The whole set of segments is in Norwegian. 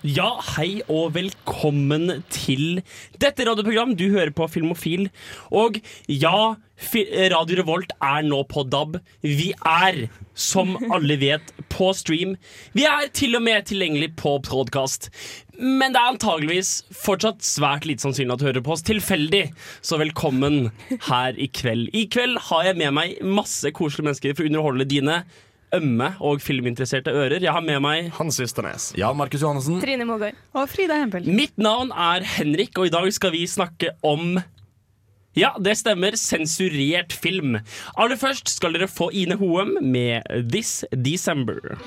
Ja, hei og velkommen til dette radioprogram. Du hører på Filmofil. Og ja, Radio Revolt er nå på DAB. Vi er, som alle vet, på stream. Vi er til og med tilgjengelig på podkast. Men det er antageligvis fortsatt svært lite sannsynlig at du hører på oss tilfeldig. Så velkommen her i kveld. I kveld har jeg med meg masse koselige mennesker for å underholde dine ømme og filminteresserte ører. Jeg har med meg Hans Ysternes. Jan Markus Johannessen. Trine Mogøy. Og Frida Hempel. Mitt navn er Henrik, og i dag skal vi snakke om ja, det stemmer. Sensurert film. Aller først skal dere få Ine Hoem med This December.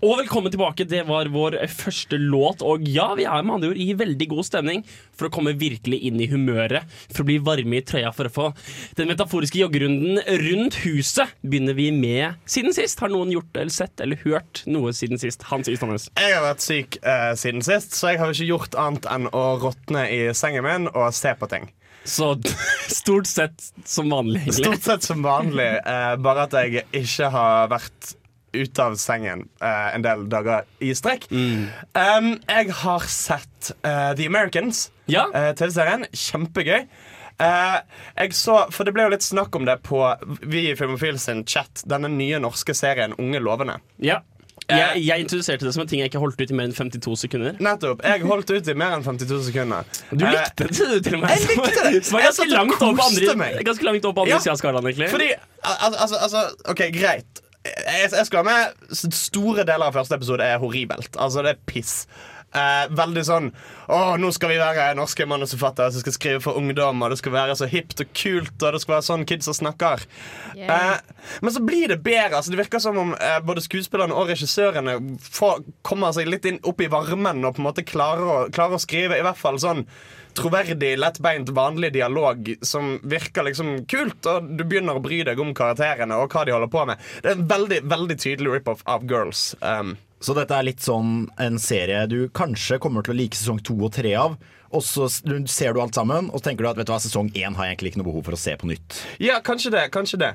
Og velkommen tilbake. Det var vår første låt. Og ja, vi er med andre ord i veldig god stemning for å komme virkelig inn i humøret. For å bli varme i trøya for å få den metaforiske joggerunden rundt huset begynner vi med siden sist. Har noen gjort eller sett eller hørt noe siden sist? Hans Ystadnes. Jeg har vært syk eh, siden sist, så jeg har ikke gjort annet enn å råtne i sengen min og se på ting. Så stort sett som vanlig, egentlig. Stort sett som vanlig, eh, bare at jeg ikke har vært ute av sengen uh, en del dager i strekk. Um, jeg har sett uh, The Americans, Ja. uh, TV-serien. Kjempegøy. Jeg så, for Det ble jo litt snakk om det på Vi i Filmofil sin chat, denne nye norske serien Unge lovende. Ja. Jeg, jeg introduserte det som en ting jeg ikke holdt ut i mer enn 52 sekunder. Nettopp. Jeg holdt ut i mer enn 52 sekunder. Du likte det, du, til og med. Jeg likte det. Som ganske langt opp på andre, ganske langt opp andre Ja. siden av skalaen, egentlig. Fordi, al al altså OK, greit. Jeg, jeg skal med Store deler av første episode er horribelt. Altså, det er piss. Eh, veldig sånn Å, nå skal vi være norske manusforfattere som skal skrive for ungdom, og det skal være så hipt og kult, og det skal være sånn kidsa snakker. Eh, men så blir det bedre. Altså, det virker som om eh, både skuespillerne og regissørene får, kommer seg litt inn, opp i varmen og på en måte klarer å, klarer å skrive i hvert fall sånn troverdig, lettbeint, vanlig dialog som virker liksom kult, og du begynner å bry deg om karakterene og hva de holder på med. Det er en veldig veldig tydelig rip-off av Girls. Um, Så dette er litt sånn en serie du kanskje kommer til å like sesong to og tre av. Og så ser du alt sammen, og så tenker du at vet du hva, sesong én har jeg egentlig ikke noe behov for å se på nytt. ja, kanskje det. Kanskje det.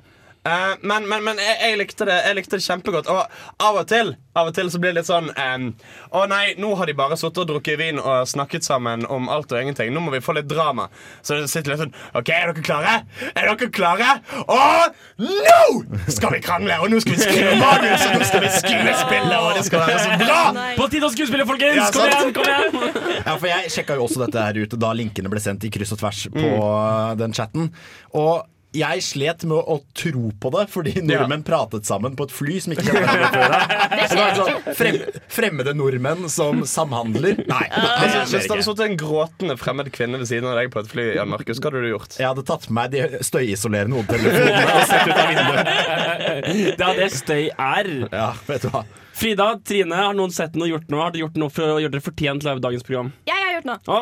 Eh, men men, men jeg, jeg, likte det, jeg likte det kjempegodt. Og av og til Av og til så blir det litt sånn Å nei, nå har de bare sittet og drukket vin og snakket sammen om alt og ingenting. Nå må vi få litt drama. Så det sitter litt sånn OK, er dere klare? Er dere klare? Og nå skal vi krangle! Og nå skal vi skrive manus, og nå skal vi skuespille, og det skal være så bra! På tide å skuespille, folkens! Ja, kom igjen! kom igjen Ja, for Jeg sjekka jo også dette her ut da linkene ble sendt i kryss og tvers på mm. den chatten. Og jeg slet med å, å tro på det, fordi nordmenn pratet sammen på et fly som ikke kjente hverandre før. Det skjer ikke. frem, fremmede nordmenn som samhandler. Nei, det Altså, skjer hvis det hadde ikke. sittet en gråtende fremmed kvinne ved siden av deg på et fly, Jan Markus, hva hadde du gjort? Jeg hadde tatt med meg de støyisolerende hodetelefonene og sett ut av vinduet. Det er det støy er. Ja, vet du hva. Frida, Trine, har noen sett noe, gjort noe? Har dere gjort noe for å gjøre dere fortjent til dagens program? Jeg har gjort noe. Å.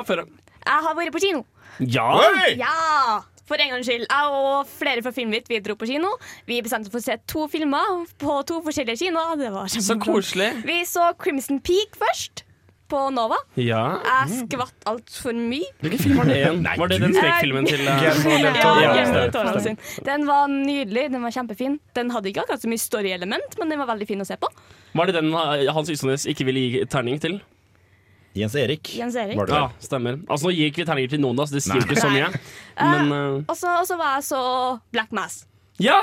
Jeg har vært på kino. Ja! Oi! Ja! For en gangs skyld. Jeg og flere fra Filmvitt vi dro på kino. Vi bestemte oss for å se to filmer på to forskjellige kinoer. Det var Så koselig. Vi så Crimson Peak først, på Nova. Ja. Jeg skvatt altfor mye. Hvilken film var det igjen? Var det den skrekkfilmen til uh, Ja. Ja. Den var nydelig, den var kjempefin. Den hadde ikke akkurat så mye story-element, men den var veldig fin å se på. Var det den uh, Hans Ystadnes ikke ville gi terning til? Jens Erik. Jens Erik. Var det Ja, stemmer. Altså Nå gir ikke vi terninger til noen, da, så det sier Nei. ikke så mye. Men uh, Og så og så var jeg så Black Mass. Ja!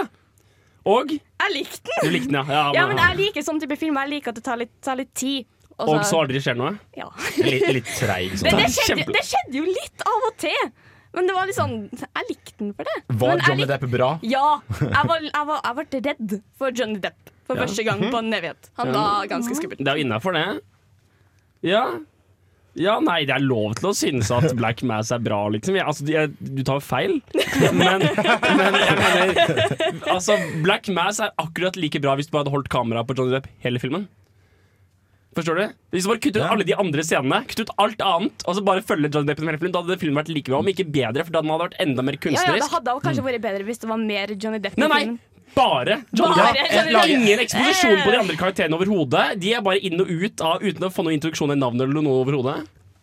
Og Jeg likte den! du likte den, ja. Ja, men jeg liker sånn type film. Jeg liker at det tar litt, tar litt tid. Og Og så aldri skjer noe? ja. Litt, litt treig sånn. Det skjedde, kjempe- det skjedde jo litt av og til. Men det var litt sånn Jeg likte den for det. Var Men jeg Johnny lik- Depp bra? Ja. Jeg, var, jeg, var, jeg ble redd for Johnny Depp for første gang på en evighet. Han var ganske skummel. Det er jo innafor, det. Ja. Ja, nei, det er lov til å synes at Black Mass er bra, liksom. Jeg, altså, jeg, du tar feil. Men, men jeg mener Altså, Black Mass er akkurat like bra hvis du bare hadde holdt kameraet på Johnny Depp hele filmen. Forstår du? Hvis du bare kutter ut Ja. alle de andre scenene, kutter ut alt annet, og så bare følger Johnny Depp i en film, da hadde filmen vært like bra, om ikke bedre, for da hadde den vært enda mer Ja, ja, det hadde kanskje vært bedre hvis det var mer Johnny Depp i Nei, nei, filmen. Bare John Bare Depp. Johnny Lager ingen eksposisjon på de andre karakterene overhodet. De er bare inn og ut av, uten å få noen introduksjon i navnet eller noe overhodet.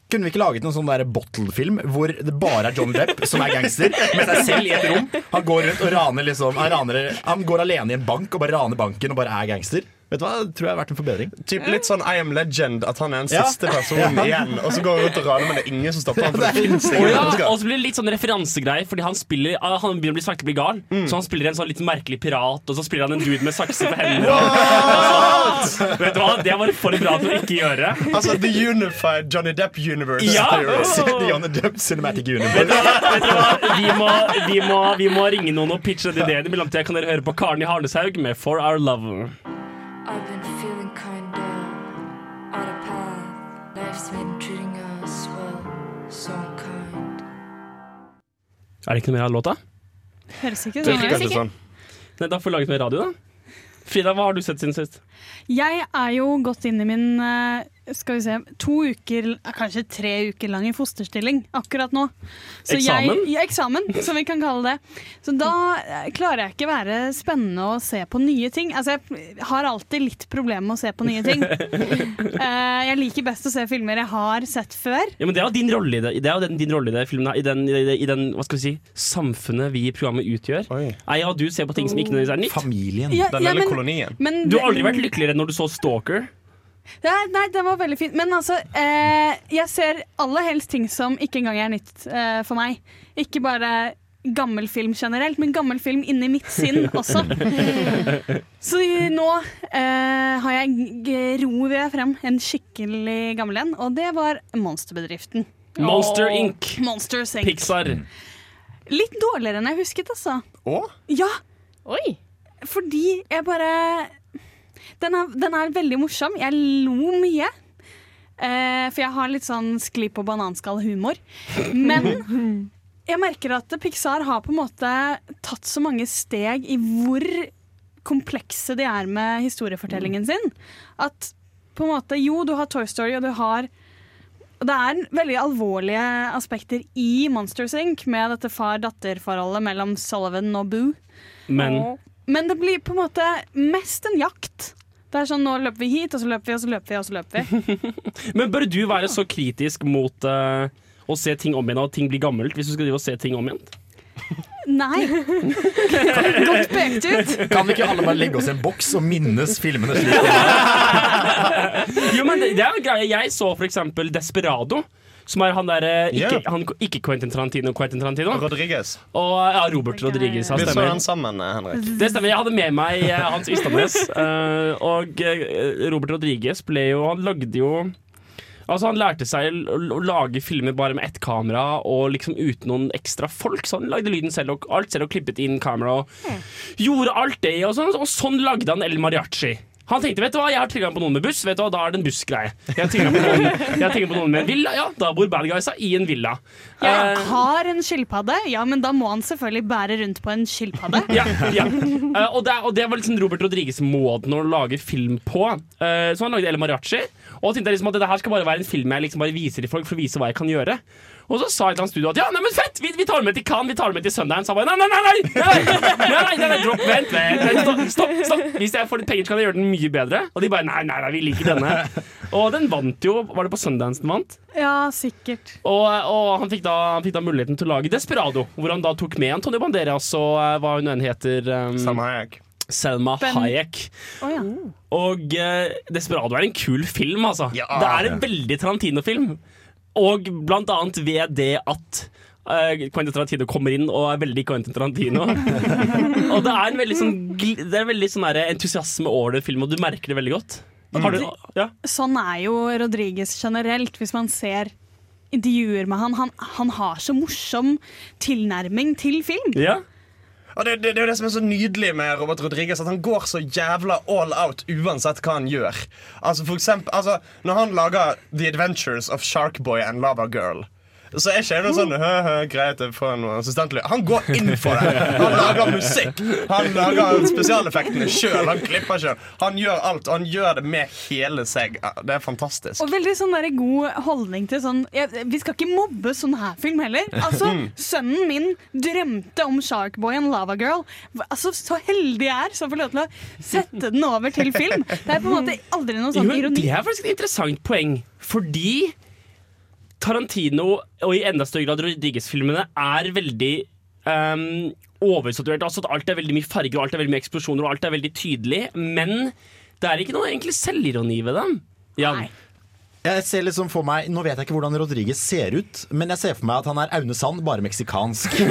Kunne vi ikke laget en sånn der bottle-film hvor det bare er John Depp som er gangster, med seg selv i et rom? Han går rundt og raner liksom Han, raner, han går alene i en bank og bare raner banken og bare er gangster. Vet du hva, det tror jeg har vært en forbedring. Typ litt sånn I am legend, at han er den Ja. siste personen igjen. Og så går han rundt og raner, men det er ingen som stopper ham. For det finnes Og, ingen ja, og så blir det litt sånn referansegreier, fordi han spiller ah, Han begynner å bli sakte bli gal. Så han spiller en sånn litt merkelig pirat, og så spiller han en dude med sakser på hendene. altså, Vet du hva, Det var for bra til å ikke gjøre. Altså The Unified Johnny Depp Universe Ja. The Johnny Depp Cinematic Vet Universe. du hva? Vet du hva? Vi, må, vi, må, vi må ringe noen og pitche den ideen. I mellomtida kan dere høre på Karen i Harneshaug med For Our Love. I've been feeling kind of out of path. Life's been treating us well, so unkind. Er det ikke noe mer av låta? Høres ikke Det sånn er ut. sånn. Nei, Da får vi laget mer radio, da. Frida, hva har du sett siden sist? Jeg er jo gått inn i min eh, skal vi se, to uker, kanskje tre uker lang i fosterstilling akkurat nå. Eksamen? Jeg, ja, eksamen, som vi kan kalle det. Så da eh, klarer jeg ikke være spennende å se på nye ting. Altså, jeg har alltid litt problemer med å se på nye ting. Eh, jeg liker best å se filmer jeg har sett før. Ja, men Det er jo din rolle i det, det, er jo din rolle i det filmen, i den, i, den- hva skal vi si, samfunnet vi i programmet utgjør. Oi. Nei, ja, du ser på ting som ikke nødvendigvis er nytt. Familien. Ja, Den ja, lille kolonien. men Du har aldri vært lykkeligere enn når du så Stalker. Ja, nei, det var veldig fint. Men altså, eh, jeg ser aller helst ting som ikke engang er nytt eh, for meg. Ikke bare gammel film generelt, men gammel film inni mitt sinn også. Så nå eh, har jeg ro ved frem en skikkelig gammel en, og det var Monsterbedriften. Monster Inc. Monsters Inc. Pixar. Litt dårligere enn jeg husket, altså. Å? Ja, Oi! fordi jeg bare den er, den er veldig morsom. Jeg lo mye. Eh, for jeg har litt sånn skli på bananskall-humor. Men jeg merker at Pixar har på en måte tatt så mange steg i hvor komplekse de er med historiefortellingen sin. At på en måte, jo, du har Toy Story, og du har og det er veldig alvorlige aspekter i Monsters Inc. med dette far-datter-forholdet mellom Sullivan og Boo. Men Men det blir på en måte mest en jakt. Det er sånn, Nå løper vi hit, og så løper vi, og så løper vi, og så løper vi. Men bør du være så kritisk mot uh, å se ting om igjen, og at ting blir gammelt, hvis du skal drive og se ting om igjen? Nei. Godt pekt ut. Kan vi ikke alle bare legge oss i en boks og minnes filmene slik? Jo, men det, det er jo greia. Jeg så for eksempel Desperado. Som er han derre ikke, Ja. ikke Quentin Tarantino, Quentin Tarantino. Rodriguez. Og ja, Robert Rodriguez. Vi så han sammen, eh, Henrik. Det stemmer. Jeg hadde med meg eh, Hans Ystadnes. eh, og Robert Rodriguez ble jo Han lagde jo Altså Han lærte seg å, lage filmer bare med ett kamera og liksom uten noen ekstra folk. Så han lagde lyden selv og alt selv og klippet inn kamera og gjorde alt det. Og sånn, og sånn lagde han El Mariachi. Han tenkte vet du hva, jeg har tilgang på noen med buss, vet du hva, da er det en bussgreie. Jeg har tilgang på noen, jeg har tilgang på noen med en villa, ja, da bor bad guysa i en villa. Jeg uh, har en skilpadde, ja, men da må han selvfølgelig bære rundt på en skilpadde. Ja, ja. Uh, og, det, og det var liksom Robert Rodriguez-måten å lage film på. Uh, så han lagde El Mariachi. Og tenkte liksom at det her skal bare være en film jeg liksom bare viser til folk for å vise hva jeg kan gjøre. Og så sa et eller annet studio at ja, neimen fett, vi, vi, tar med til Cannes, vi tar med til Sundance. Han bare nei, nei, nei! nei, nei, nei, nei, dropp, vent, vent, stopp, stopp. Hvis jeg får litt penger, så kan jeg gjøre den mye bedre. Og de bare nei, nei, nei, vi liker denne. Og den vant jo, var det på Sundance den vant? Ja, sikkert. Og, og han, fikk da, han, fikk da, muligheten til å lage Desperado, hvor han da tok med Antonio Banderas og hva hun enn heter. Um, Selma Hayek. Ben. Hayek. Oh, ja. Og uh, Desperado er en kul film, altså. Ja. Det er en veldig Tarantino-film. Og blant annet ved det at eh, Quentin Tarantino kommer inn og er veldig Quentin Tarantino. og det er en veldig sånn, det er veldig sånn entusiasme over det filmen, og du merker det veldig godt. Har du, ja? Sånn er jo Rodriguez generelt, hvis man ser intervjuer med han. Han, han har så morsom tilnærming til film. ja? Og det, det, det er jo det som er så nydelig med Robert Rodriguez, at han går så jævla all out uansett hva han gjør. Altså for eksempel, altså, Når han lager The Adventures of Sharkboy and Lava Girl Så er ikke jeg noe sånn hø, hø, greit, jeg får noe assistentlyd. Han går inn for det! Han lager musikk. Han lager spesialeffektene sjøl. Han klipper sjøl. Han gjør alt. Og han gjør det med hele seg. Det er fantastisk. Og veldig sånn der god holdning til sånn ja, Vi skal ikke mobbe sånn her film heller. Altså, Sønnen min drømte om Sharkboy and Lava Girl. Altså, Så heldig jeg er som får lov til å sette den over til film. Det er på en måte aldri noe sånn ironi. det er faktisk et interessant poeng, fordi Tarantino, og i enda større grad Rodriguez-filmene, er veldig um, oversaturert. Altså at alt er veldig mye farger, og alt er veldig mye eksplosjoner, og alt er veldig tydelig. Men det er ikke noe egentlig selvironi ved dem. Jan. Nei. Jeg ser liksom for meg, Nå vet jeg ikke hvordan Rodriguez ser ut, men jeg ser for meg at han er Aune Sand, bare meksikansk.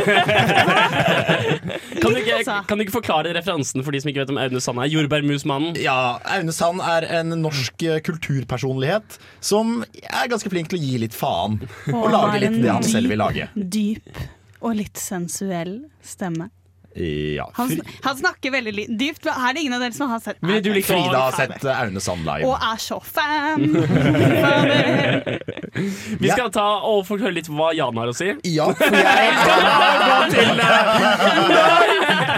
Kan, du ikke, altså. kan du ikke forklare referansen for de som ikke vet om Aune Sand er? Jordbærmusmannen. Ja, Aune Sand er en norsk eh, kulturpersonlighet som er ganske flink til å gi litt faen. Og Og lage litt det han selv vil lage. Dyp og litt sensuell stemme. Ja. Han, sn- han snakker veldig dypt. Her er det ingen av dere som har sett Ville du likt Frida har sett eh, Aune Sand live. Og er så fan. Vi skal ta og få høre litt hva Jan har å si. Ja, for jeg har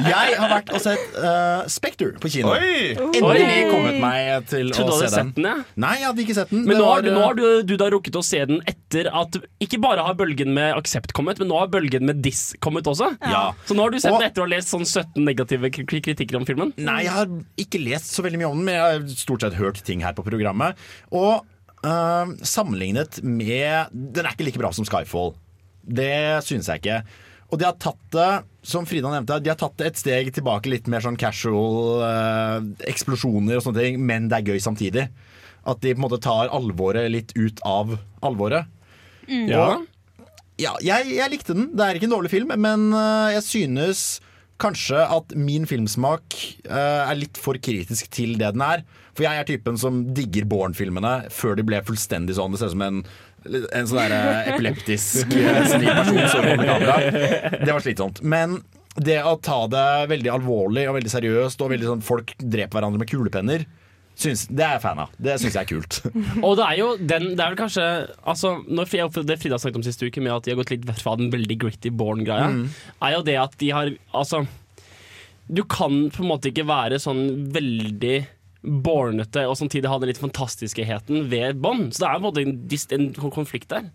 Jeg har vært og sett uh, Spekter på kino. Oi! Endelig kommet meg til Tror du å se hadde den. sett den, ja. Nei, jeg hadde ikke sett den. Men Det nå har, du, eh, nå har du, du da rukket å se den etter at ikke bare har bølgen med aksept kommet, men nå har bølgen med diss kommet også. Ja. Så nå har du sett Og- den etter å ha lest sånn 17 negative kritikker om filmen. Nei, jeg har ikke lest så veldig mye om den, men jeg har stort sett hørt ting her på programmet. Og øh, sammenlignet med Den er ikke like bra som Skyfall. Det synes jeg ikke. Og de har tatt det, som Frida nevnte, de har tatt det et steg tilbake, litt mer sånn casual øh, eksplosjoner og sånne ting, men det er gøy samtidig. At de på en måte tar alvoret litt ut av alvoret. Ja. Ja, jeg, jeg likte den. Det er ikke en dårlig film, men øh, jeg synes kanskje at min filmsmak uh, er litt for kritisk til det den er. For jeg er typen som digger Born-filmene før de ble fullstendig sånn. Det ser ut som en, en sånn der, øh, epileptisk senil person som holder kamera. Det var slitsomt. Men det å ta det veldig alvorlig og veldig seriøst, og veldig sånn folk dreper hverandre med kulepenner, syns, det er jeg fan av. Det syns jeg er kult. Og det er jo den Det er vel kanskje altså, når Det Frida snakket om siste uke, med at de har gått litt vekk fra den veldig gritty Born-greia, er jo det at de har Altså, du kan på en måte ikke være sånn veldig bornete og samtidig ha den litt fantastiskeheten ved Bond. Så det er på en måte en, konflikt der.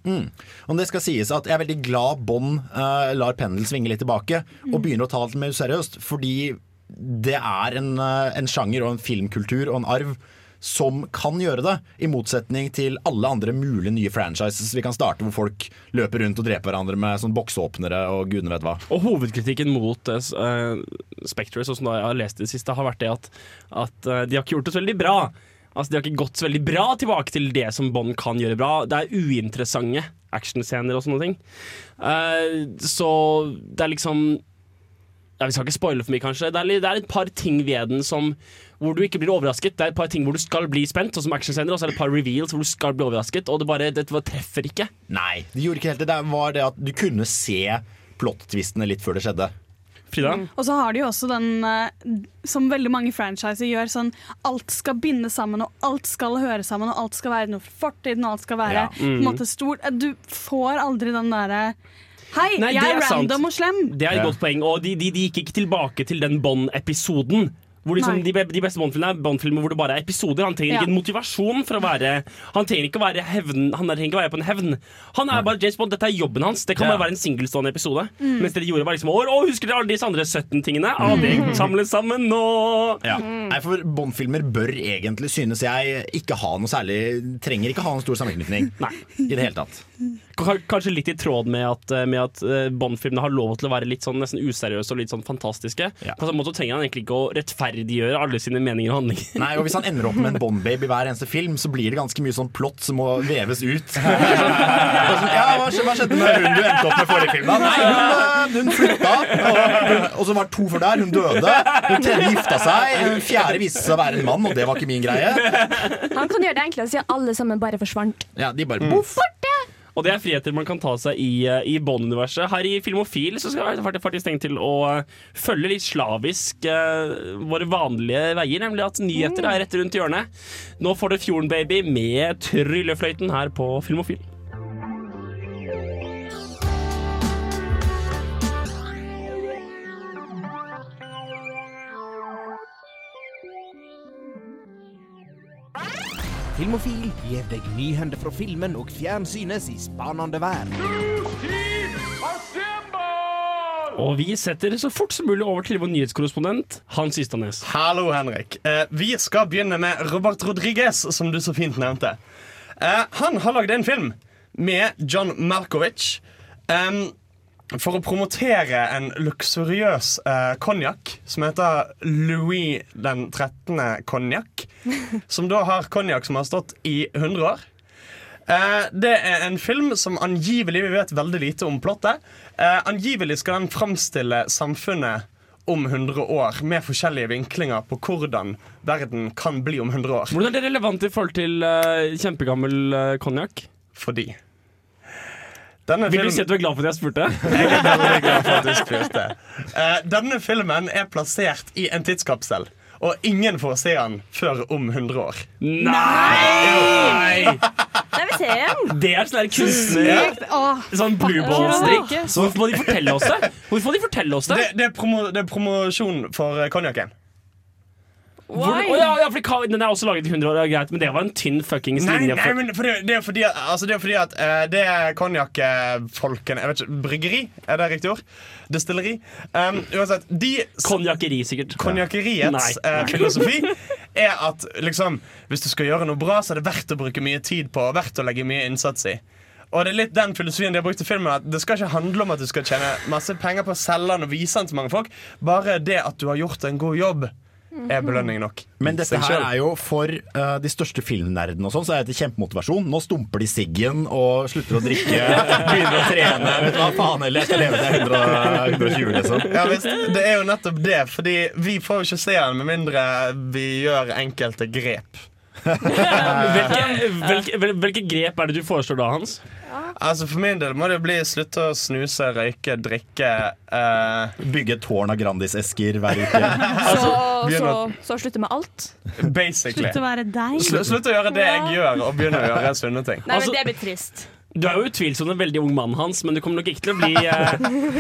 Og det skal sies at Jeg er veldig glad Bond uh, lar pendelen svinge litt tilbake og begynner å ta det mer seriøst. Fordi det er en, eh, en sjanger og en filmkultur og en arv som kan gjøre det. I motsetning til alle andre mulige nye franchises vi kan starte, hvor folk løper rundt og dreper hverandre med sånn boksåpnere og gudene vet hva. Og hovedkritikken mot uh, Spectre, sånn som jeg har lest det siste, har vært det at, at uh, de har ikke gjort det så veldig bra. Altså De har ikke gått så veldig bra tilbake til det som Bond kan gjøre bra. Det er uinteressante actionscener og sånne ting. Uh, så det er liksom ja, Vi skal ikke spoile for mye, kanskje. Det er, litt- det er et par ting ved den som hvor du ikke blir overrasket. Det er et par ting hvor du skal bli spent, sånn som actionscener, og så er det et par reveals hvor du skal bli overrasket, og det bare det treffer ikke. Nei, det gjorde ikke helt det. Det var det at du kunne se plot-twistene litt før det skjedde. Frida? Og så har de jo også den eh, som veldig mange franchiser gjør, sånn alt skal binde sammen, og alt skal høre sammen, og alt skal være noe fra fortiden, og alt skal være Ja. på en måte stort. Du får aldri den derre Hei, Nei, jeg er, er, random sant. og slem. Det er et Ja. godt poeng, og de, de, de gikk ikke tilbake til den Bond-episoden. Hvor liksom, de, de beste Bond-filmene er Bond-filmer hvor det bare er episoder. Han trenger Ja. ikke en motivasjon for å være Han trenger ikke å være hevn Han trenger ikke å være på en hevn. Han er bare James Bond, Dette er jobben hans. Det kan Ja. bare være en singelstående episode. Mens det de gjorde, var liksom Å, å, husker dere alle disse andre 17 tingene? Å, det samles sammen nå! Ja. Nei, for Bond-filmer bør egentlig, synes jeg, ikke ha noe særlig Trenger ikke ha en stor sammenknytning. Nei. I det hele tatt. Kanskje litt i tråd med at, eh, med at eh, Bond-filmene har lov til å være litt sånn nesten useriøse og litt sånn fantastiske. Ja. På samme måte trenger han egentlig ikke å rettferdiggjøre alle sine meninger og handlinger. Nei, og Hvis han ender opp med en Bond-baby hver eneste film, så blir det ganske mye sånn plott som må veves ut. Ja, hva, skje- hva skjedde med hun du endte opp med forrige film? da? Nei, hun, eh, hun flytta, og, og så var det to før der. Hun døde. Hun tredje gifta seg. Hun fjerde viste seg å være en mann, og det var ikke min greie. Han kan gjøre det enklere å si at alle sammen bare forsvant. Ja, De bare boff. Og det er friheter man kan ta seg i, eh, i Bond-universet. Her i Filmofil så skal jeg faktisk tenke til å eh, følge litt slavisk uh, våre vanlige veier, nemlig at nyheter er rett rundt hjørnet. Nå får du Fjorden Baby med tryllefløyten her på Filmofil. Filmofil gir deg nyhender fra filmen og fjernsynets i spanende verden. Og vi setter så fort som mulig over til vår nyhetskorrespondent Hans Ystanes. Hallo, Henrik. Eh, vi skal begynne med Robert Rodriguez, som du så fint nevnte. Eh, han har lagd en film med John Malkovich em, for å promotere en luksuriøs eh, konjakk som heter Louis den 13. konjakk. Som da har konjakk som har stått i 100 år. Eh, det er en film som angivelig Vi vet veldig lite om plottet. Eh, angivelig skal den framstille samfunnet om 100 år med forskjellige vinklinger på hvordan verden kan bli om 100 år. Hvordan er det relevant i forhold til uh, kjempegammel uh. Fordi denne Vil du si at du er glad for at jeg spurte? Jeg er veldig glad for at du spurte. Uh, denne filmen er plassert i en tidskapsel. Og ingen får se den før om 100 år. Nei! Nei, vi ser den. Det er sånn der kunstner. Sånn blueball-strikk. Hvorfor må de fortelle oss det? Hvorfor må de fortelle oss det? Det, det, er, promo, det er promosjon for eh, konjakken. Hvor, oh, ja, ja, Den er også laget i 100 år, greit, men det var en tynn fuckings linje. nei, nei men for det, det er fordi altså det er fordi at uh, det konjakkfolkene Jeg vet ikke, Bryggeri? Er det riktig ord? Destilleri? Um, uansett, de Konjakkeri, sikkert. Konjakkeriets eh, filosofi er at liksom, hvis du skal gjøre noe bra, så er det verdt å bruke mye tid på og verdt å legge mye innsats i. Og det er litt den filosofien de har brukt i filmen At Det skal ikke handle om at du skal tjene masse penger på å selge den og vise den til mange folk. Bare det at du har gjort en god jobb, er belønning nok. Men dette her er jo for uh, de største filmnerdene og sånn, så er dette kjempemotivasjon. Nå stumper de siggen og slutter å drikke, begynner å trene. Vet du hva faen heller, jeg skal leve til 100, 120, liksom. Ja, visst, det er jo nettopp det, fordi vi får jo ikke se den med mindre vi gjør enkelte grep. hvilke, hvilke, hvilke grep er det du foreslår da, Hans? Altså For min del må det bli slutte å snuse, røyke, drikke eh, Bygge et tårn av Grandis-esker hver uke. Så, så, begynner- så slutte med alt. Basically. Slutt å være deg. Slutt, Slutt å gjøre det jeg gjør, og begynne å gjøre sunne ting. Nei, Altså- men det blir trist. Du er jo utvilsomt en veldig ung mann, Hans, men du kommer nok ikke til å bli eh,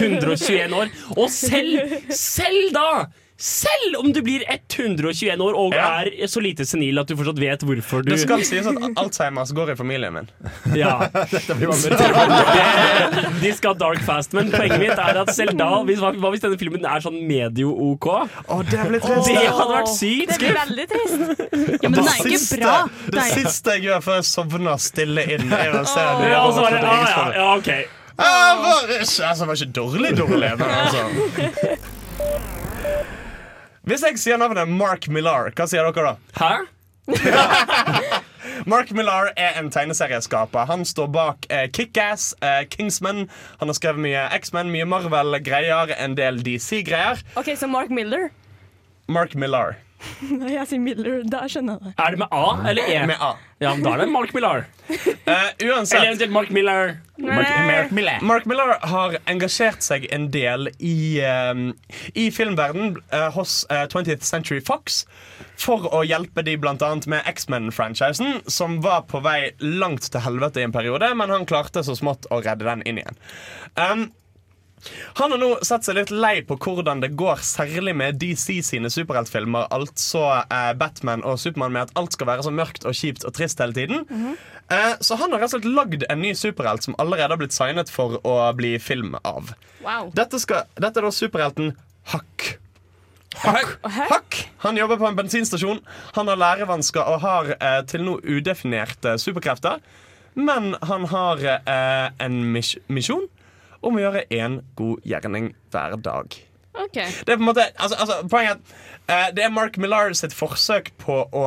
121 år. Og selv, selv da! Selv om du blir 121 år og Ja. er så lite senil at du fortsatt vet hvorfor du Det skal sies at Alzheimers går i familien min. Ja. Det, de skal dark fast, men poenget mitt er at selv da hvis, Hva hvis denne filmen er sånn medio-OK? Oh, det Det hadde vært sykt Det blir veldig trist. Ja, men det, er ikke siste, bra. det Det siste jeg gjør før jeg sovner stille inn, er å se den. Ja, så var det, ah, ja, ja, ok Ah, var, altså, det var ikke dårlig, dårlig, men altså Hvis jeg sier navnet Mark Millar, hva sier dere da? Hæ? Mark Millar er en tegneserieskaper. Han står bak eh, Kickass, eh, Kingsman. Han har skrevet mye X-Men, mye Marvel-greier, en del DC-greier. OK, så Mark Miller. Mark Millar Når jeg sier Miller, da skjønner jeg det. Er det med A eller E? med A. Ja, men Da er det Mark Millar. Eh, Eller uansett, eventuelt Mark Miller. Mark Millar har engasjert seg en del i, eh, i filmverden eh, hos eh, 20th Century Fox for å hjelpe de blant annet med X-Men-franchisen, som var på vei langt til helvete i en periode, men han klarte så smått å redde den inn igjen. Um, han har nå sett seg litt lei på hvordan det går, særlig med DC sine superheltfilmer, altså eh, Batman og Supermann, med at alt skal være så mørkt og kjipt og trist hele tiden. eh, så han har rett og slett lagd en ny superhelt som allerede har blitt signet for å bli film av. Wow. Dette, skal, dette er da superhelten Huck. Huck. Huck. Han jobber på en bensinstasjon. Han har lærevansker og har eh, til nå udefinerte superkrefter. Men han har eh, en mis misjon om å gjøre én god gjerning hver dag. OK. Det er på en måte altså, altså, Poenget er eh, det er Mark Millar sitt forsøk på å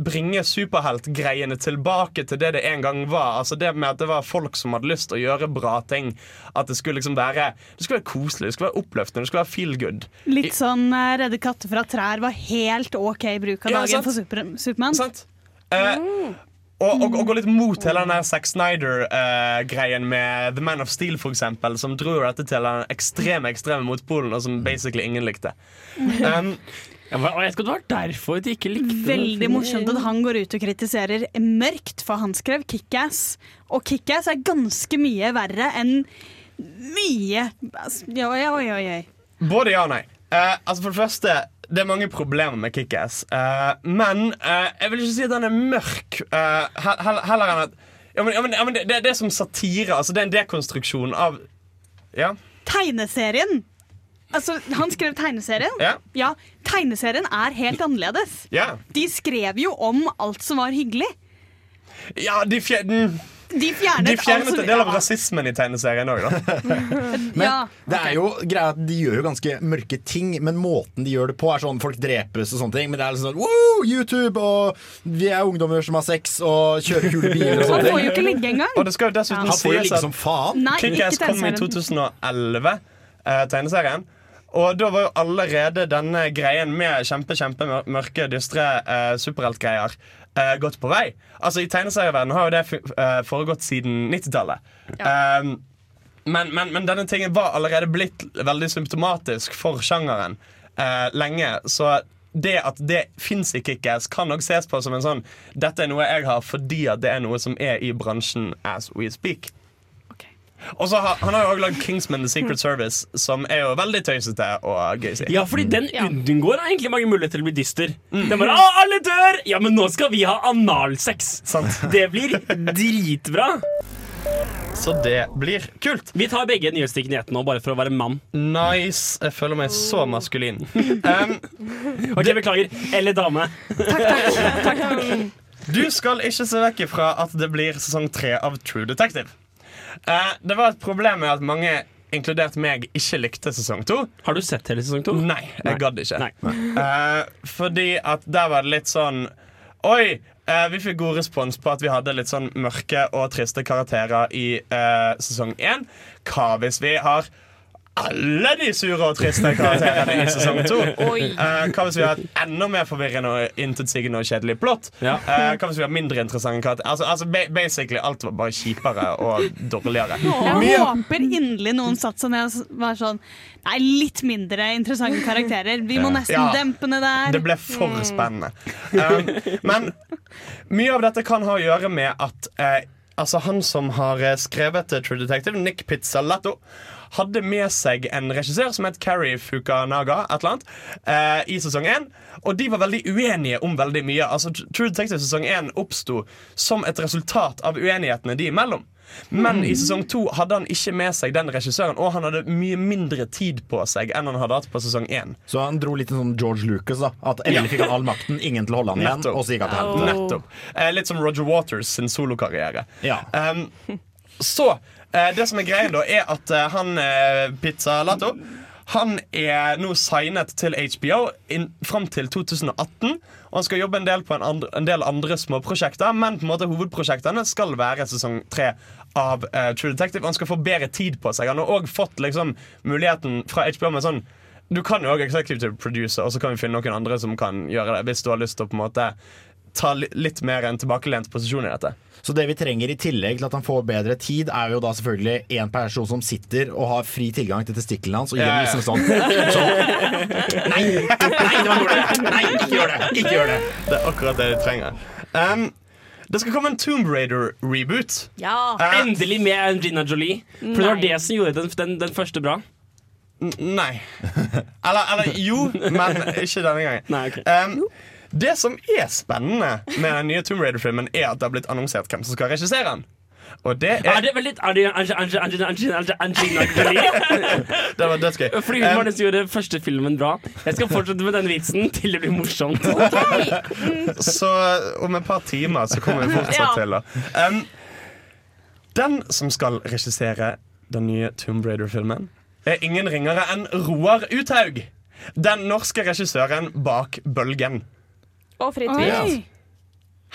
bringe superheltgreiene tilbake til det det en gang var. Altså det med at det var folk som hadde lyst til å gjøre bra ting. At det skulle liksom være Det skulle være koselig, det skulle være oppløftende, det skulle være feel good. Litt sånn uh, redde katter fra trær var helt OK bruk av Ja, dagen sant. for super Supermann. Sant? Eh, og, og, og gå litt mot hele den der Zack Snyder-greien med The Man of Steel, for eksempel, som dro dette til den ekstreme ekstreme motpolen, og som basically ingen likte. Um, jeg vet ikke om det var derfor de ikke likte den Veldig morsomt at han går ut og kritiserer mørkt, for han skrev Kickass. Og Kickass er ganske mye verre enn mye oi, oi, oi. Både ja og nei. Uh, altså For det første, det er mange problemer med Kickass. Uh, men uh, jeg vil ikke si at den er mørk. Uh, heller, heller enn at ja, men, ja, men, ja, men det, det, det er som satire. Altså, det er en dekonstruksjon av Ja. Tegneserien. Altså, han skrev tegneserien. Ja. Tegneserien er helt annerledes. Ja, De skrev jo om alt som var hyggelig. ja de, fjer, den, De fjernet, de fjernet en del av ja. rasismen i tegneserien òg, da. Men Ja, det er jo greia at de gjør jo ganske mørke ting, men måten de gjør det på, er sånn folk drepes og sånne ting. Men det er liksom sånn wow, YouTube, og vi er ungdommer som har sex og kjører kule biler og Han får jo ikke ligge engang. Og det skal jo dessuten jo sies at som faen. Nei, ikke Kickass kom i 2011, eh, tegneserien. Og da var jo allerede denne greien med kjempe, kjempe mørke, dystre eh, superheltgreier eh, gått på vei. Altså I tegneserieverdenen har jo det eh, foregått siden 90-tallet. Um, men, men, men denne tingen var allerede blitt veldig symptomatisk for sjangeren uh, lenge. Så det at det fins i Kickass, kan nok ses på som en sånn Dette er noe jeg har fordi at det er noe som er i bransjen as we speak. Og så har, Han har jo også lagd Kingsman The Secret Service, som er jo veldig tøysete og gøy. Ja, fordi den unngår egentlig mange muligheter til å bli dyster. Den bare, å, alle dør! Ja, men nå skal vi ha analsex. Sant. Det blir dritbra. Så det blir kult. Vi tar begge nyhetsstikkene i ett nå, bare for å være mann. Nice. Jeg føler meg så maskulin. Um, Ok, Beklager. Eller dame. Takk, takk du skal ikke se vekk ifra at det blir sesong tre av True Detective. Eh, det var et problem med at mange, inkludert meg, ikke likte sesong to. Har du sett hele sesong to? Nei, jeg gadd ikke. Nei. Eh, fordi at der var det litt sånn Oi! Uh, vi fikk god respons på at vi hadde litt sånn mørke og triste karakterer i uh, sesong én. Hva hvis vi har alle de sure og triste karakterene i sesong to? Eh, hva hvis vi har et enda mer forvirrende og intetsigende og kjedelig plott? Ja. Uh, hva hvis vi har mindre interessante karakterer? Altså, altså basically alt var bare kjipere og dårligere. Jeg håper inderlig noen satte seg ned og var sånn Nei, litt mindre interessante karakterer. Vi må nesten Ja. dempe ned der. Det ble for spennende. Um, men mye av dette kan ha å gjøre med at uh, altså han som har skrevet True Detective, Nick Pizzalatto, hadde med seg en regissør som het Carrie Fukanaga, et eller annet, eh, i sesong én. Og de var veldig uenige om veldig mye. Altså True Detective sesong én oppsto som et resultat av uenighetene de imellom. Men i sesong to hadde han ikke med seg den regissøren, og han hadde mye mindre tid på seg enn han hadde hatt på sesong én. Så han dro litt sånn George Lucas. da At Endelig fikk han all makten, ingen til å holde han igjen. Og så gikk han til helvete. Nettopp. Eh, litt som Roger Waters sin solokarriere. Ja. Um, så det som er greien, da, er at eh, han eh, Pizza Lato han er nå signet til HBO in, fram til 2018. Og han skal jobbe en del på en, andre, en del andre småprosjekter, men på en måte hovedprosjektene skal være sesong tre av uh, True Detective. Han skal få bedre tid på seg. Han har òg fått liksom, muligheten fra HBO med sånn Du kan jo òg executive producer, og så kan vi finne noen andre som kan gjøre det, hvis du har lyst til å på en måte ta litt mer en tilbakelent posisjon i dette. Så det vi trenger i tillegg til at han får bedre tid, er jo da selvfølgelig en person som sitter og har fri tilgang til testiklene hans og gir Ja, ja. liksom sånn, Så. Nei, nei, det var det! Nei, ikke gjør det! Ikke gjør det! Det er akkurat det de trenger. Um, det skal komme en Tomb Raider-reboot. Ja. Uh, Endelig med Angelina Jolie. For det var det som gjorde den, den, den første bra. n- nei. Eller, eller jo, men ikke denne gangen. Nei, ok. Um, det som er spennende med den nye Tomb Raider-filmen, er at det har blitt annonsert hvem som skal regissere den. Og det Er er det veldig litt det var dødsgøy. Fordi hun var Um, den som gjorde første filmen bra. Jeg skal fortsette med den vitsen til det blir morsomt. Så om et par timer så kommer vi fortsatt til det. Um, den som skal regissere den nye Tomb Raider-filmen, er ingen ringere enn Roar Uthaug. Den norske regissøren bak Bølgen. Og Fritt vilt.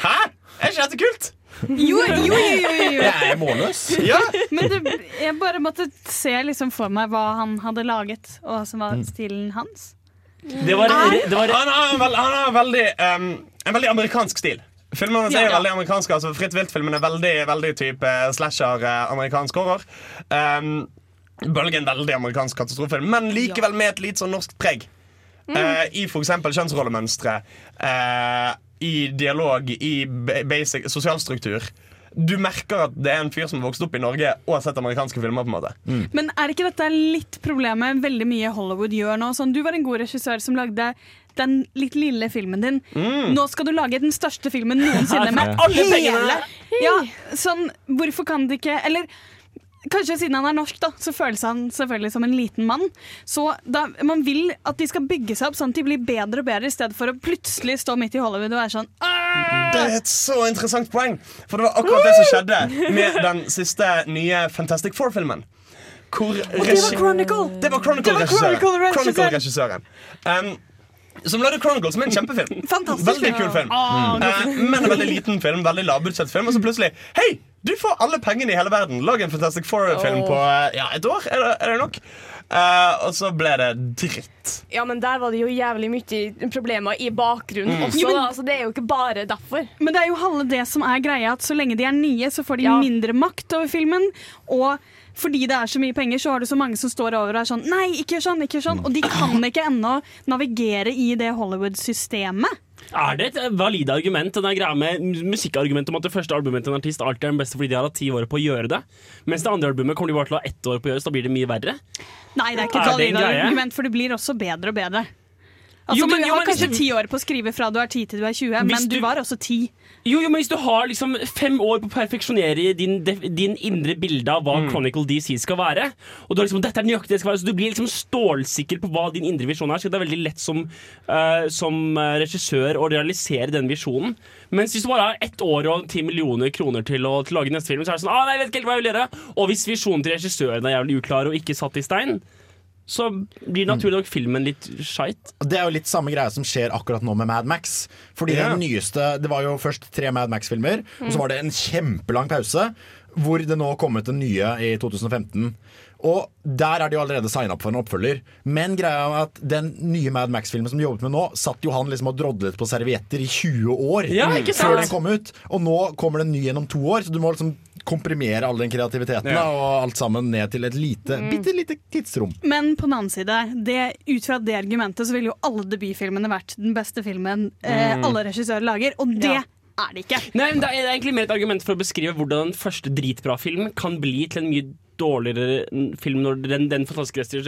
Hæ? Er ikke dette kult? Jo, jo, jo, jo, jo. Jeg er målløs. Ja, Men det, jeg bare måtte se liksom for meg hva han hadde laget, og hva som var stilen hans. Det var, det var Han har en, veld, han har veldig, um, en veldig amerikansk stil. Filmene hans er veldig amerikanske. Altså Fritt vilt-filmen er veldig, veldig type slasher, eh, amerikansk horror. Um, Bølgen veldig amerikansk katastrofefilm, men likevel med et litt sånn norsk preg. Eh, I for eksempel kjønnsrollemønstre, eh, i dialog, i basic sosial sosialstruktur. Du merker at det er en fyr som har vokst opp i Norge og har sett amerikanske filmer. på en måte Men er ikke dette litt problemet veldig mye Hollywood gjør nå? Sånn, du var en god regissør som lagde den litt lille filmen din. Nå skal du lage den største filmen noensinne med Alle pengene! Ja, sånn, hvorfor kan det ikke Eller Kanskje siden han er norsk, da, så føles han selvfølgelig som en liten mann. Så da, Man vil at de skal bygge seg opp sånn at de blir bedre og bedre, i stedet for å plutselig stå midt i Hollywood og være sånn Det er et så interessant poeng. For det var akkurat det som skjedde med den siste nye Fantastic Four-filmen. Hvor Det var Chronicle! Det var Chronicle-regissøren. Chronicle-regissøren. Som lagde Chronicle, som er en kjempefilm. Fantastisk Veldig kul film. Ah, Eh, men en veldig liten film. Veldig lavbudsjettfilm. Og så plutselig Hei! Du får alle pengene i hele verden. Lag en Fantastic Four-film på eh, ja, et år. Er det, er det nok? Uh, og så ble det dritt. Ja, men der var det jo jævlig mye problemer i bakgrunnen også. Jo, men- da, så det er jo ikke bare derfor. Men det er jo halve det som er greia, at så lenge de er nye, så får de Ja. mindre makt over filmen. Og fordi det er så mye penger, så har du så mange som står over og er sånn Nei, ikke gjør sånn, ikke gjør sånn. Og de kan ikke ennå navigere i det Hollywood-systemet. Er det et valid argument Den greia med musikkargumentet om at det første albumet til en artist alltid er den beste fordi de har hatt ti år på å gjøre det? Mens det andre albumet kommer de bare til å ha ett år på å gjøre, så da blir det mye verre? Nei, det er ikke et valid argument, for det blir også bedre og bedre. Altså, Jo, men- du jo, har men hvis kanskje ti år på å skrive fra du er ti til du er 20, men du du- var også 10. Jo, jo, men hvis du har liksom fem år på å perfeksjonere din, din indre bilde av hva Chronicle DC skal være, og du har liksom, dette er nøyaktig det skal være, så du blir liksom stålsikker på hva din indre visjon er, så det er veldig lett som, uh, som eh, regissør å realisere den visjonen. Mens hvis du bare har ett år og ti millioner kroner til å, til å lage neste film, så er det sånn ah, nei, jeg vet ikke helt hva jeg vil gjøre. Og hvis visjonen til regissøren er jævlig uklar og ikke satt i stein, så blir naturlig nok filmen litt skeit. Det er jo litt samme greie som skjer akkurat nå med Mad Max. Fordi yeah. den nyeste Det var jo først tre Mad Max-filmer, og så var det en kjempelang pause. Hvor det nå kom ut en nye i 2015. Og der er de jo allerede signa opp for en oppfølger. Men greia er at den nye Mad Max-filmen som de jobbet med nå, satt jo han liksom og drodlet på servietter i 20 år Ja, ikke sant? før den kom ut. Og nå kommer det en ny gjennom to år, så du må liksom komprimere all den kreativiteten Ja. da, og alt sammen ned til et lite, bitte lite tidsrom. Men på den annen side, det, ut fra det argumentet så ville jo alle debutfilmene vært den beste filmen eh, alle regissører lager, og det Ja. er det ikke. Nei, men Det er egentlig mer et argument for å beskrive hvordan en første dritbra film kan bli til en mye dårligere film når den, den fantastiske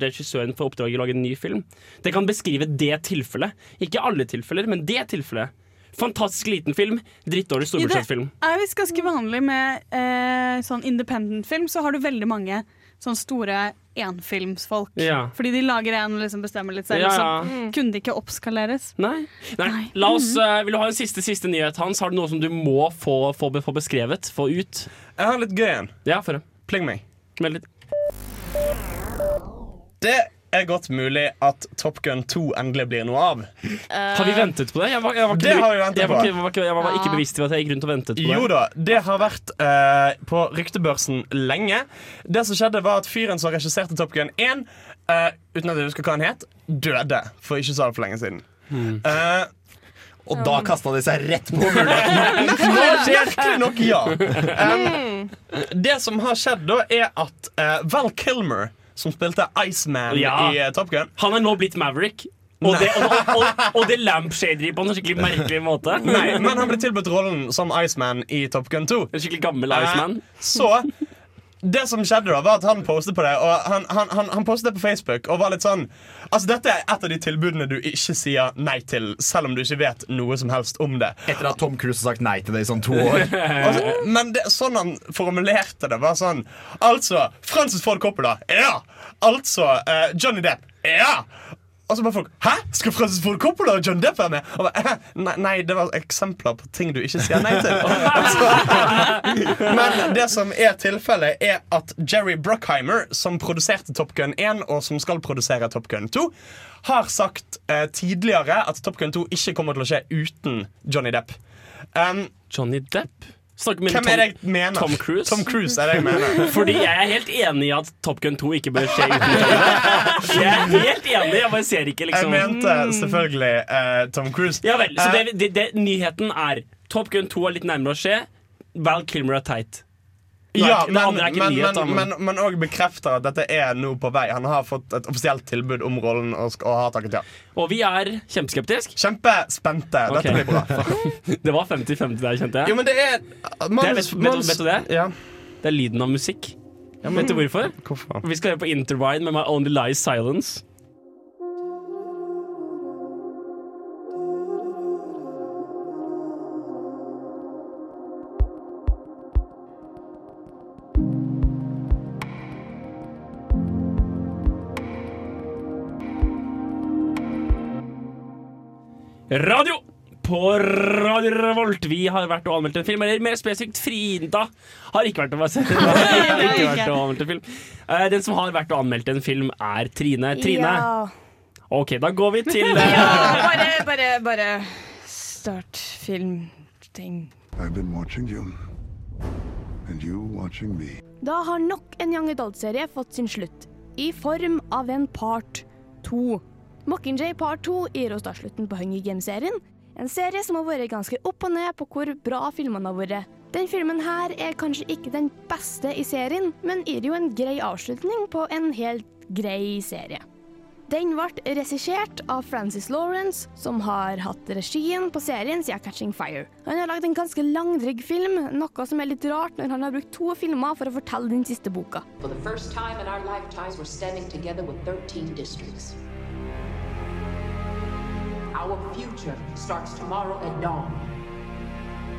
regissøren får oppdraget å lage en ny film. Det kan beskrive det tilfellet. Ikke alle tilfeller, men det tilfellet. Fantastisk liten film, drittdårlig I det storbudsjettfilm. er visst ganske vanlig med eh, sånn independent-film, så har du veldig mange sånn store enfilmsfolk. Ja. Fordi de lager en og liksom bestemmer litt selv, Ja, så ja. kunne det ikke oppskaleres. Nei. Nei. Nei. La oss, uh, vil du ha en siste siste nyhet, Hans? Har du noe som du må få, få, få beskrevet? Få ut? Jeg har litt gøy en. Ja, for det. Pling meg. Veldig. Det er godt mulig at Top Gun 2 endelig blir noe av. Har vi ventet på det? Jeg var, jeg var ikke, Det har vi ventet jeg var på. Jeg var ikke, jeg var ikke bevisst til at jeg gikk rundt og ventet på det. Jo da, det har vært uh, på ryktebørsen lenge. Det som skjedde var at Fyren som regisserte Top Gun 1, uh, uten at jeg husker hva han het, døde for ikke så altfor lenge siden. Uh, Og da kasta de seg rett på muligheten. Merkelig nok, ja. Um, det som har skjedd, da, er at uh, Val Kilmer, som spilte Iceman Ja. i uh, Top Gun Han er nå blitt Maverick. Og det, og, og, og det lampshader de på en skikkelig merkelig måte. Nei, men han ble tilbudt rollen som Iceman i Top Gun 2. En skikkelig gammel Iceman. uh, så det som skjedde da, var at han postet på det Og han, han, han, han postet det på Facebook og var litt sånn Altså Dette er et av de tilbudene du ikke sier nei til, selv om du ikke vet noe som helst om det. Etter at Tom Cruise har sagt nei til det i sånn to år. Altså, men det, sånn han formulerte det, var sånn Altså, Francis Ford Coppola. Ja! Altså, uh, Johnny Depp. Ja! Og så bare folk Hæ? Skal Francis Ford Coppola og John Depp være med? Og bare, «Hæ? nei, nei, det var eksempler på ting du ikke sier nei til. Altså, men det som er tilfellet, er at Jerry Bruckheimer, som produserte Top Gun 1, og som skal produsere Top Gun 2, har sagt eh, tidligere at Top Gun 2 ikke kommer til å skje uten Johnny Depp. Um, Johnny Depp? Snakker med hvem er det jeg mener? Tom Cruise? Tom Cruise er det jeg mener. Fordi jeg er helt enig i at Top Gun 2 ikke bør skje uten Jeg er helt enig, jeg bare ser ikke liksom. Jeg mente selvfølgelig uh, Tom Cruise. Ja vel, så Eh, det, det, det, nyheten er Top Gun 2 er litt nærmere å skje. Val Kilmer er teit. Ja, men, men, men, men, men også bekrefter at dette er nå på vei. Han har fått et offisielt tilbud om rollen og, og har takket ja. Og vi er kjempeskeptiske. Kjempespente. Dette okay. blir bra. Det var 50-50 der, kjente jeg. Jo, men det er Det er, vet, vet, du- vet du det? Ja. Det er lyden av musikk. Vet du hvorfor? Hvorfor? Vi skal høre på Interwide med My Only Lies Silence. Radio på Radio Revolt. Vi har vært og anmeldt en film, eller mer spesifikt Frida har ikke vært og, ikke vært og anmeldt en film. Eh, Den som har vært og anmeldt en film, er Trine. Trine, Ja. ok, da går vi til eh, ja, bare, bare, bare start filmting. I've been watching you, and you watching me. Da har nok en Young Adult-serie fått sin slutt, i form av en part 2. Mockingjay part 2 gir oss da slutten på Hunger Games-serien. En serie som har vært ganske opp og ned på hvor bra filmene har vært. Den filmen her er kanskje ikke den beste i serien, men gir jo en grei avslutning på en helt grei serie. Den ble regissert av Francis Lawrence, som har hatt regien på serien siden Catching Fire. Han har lagd en ganske langdrygg film, noe som er litt rart når han har brukt to filmer for å fortelle den siste boka. For Our future starts tomorrow at dawn.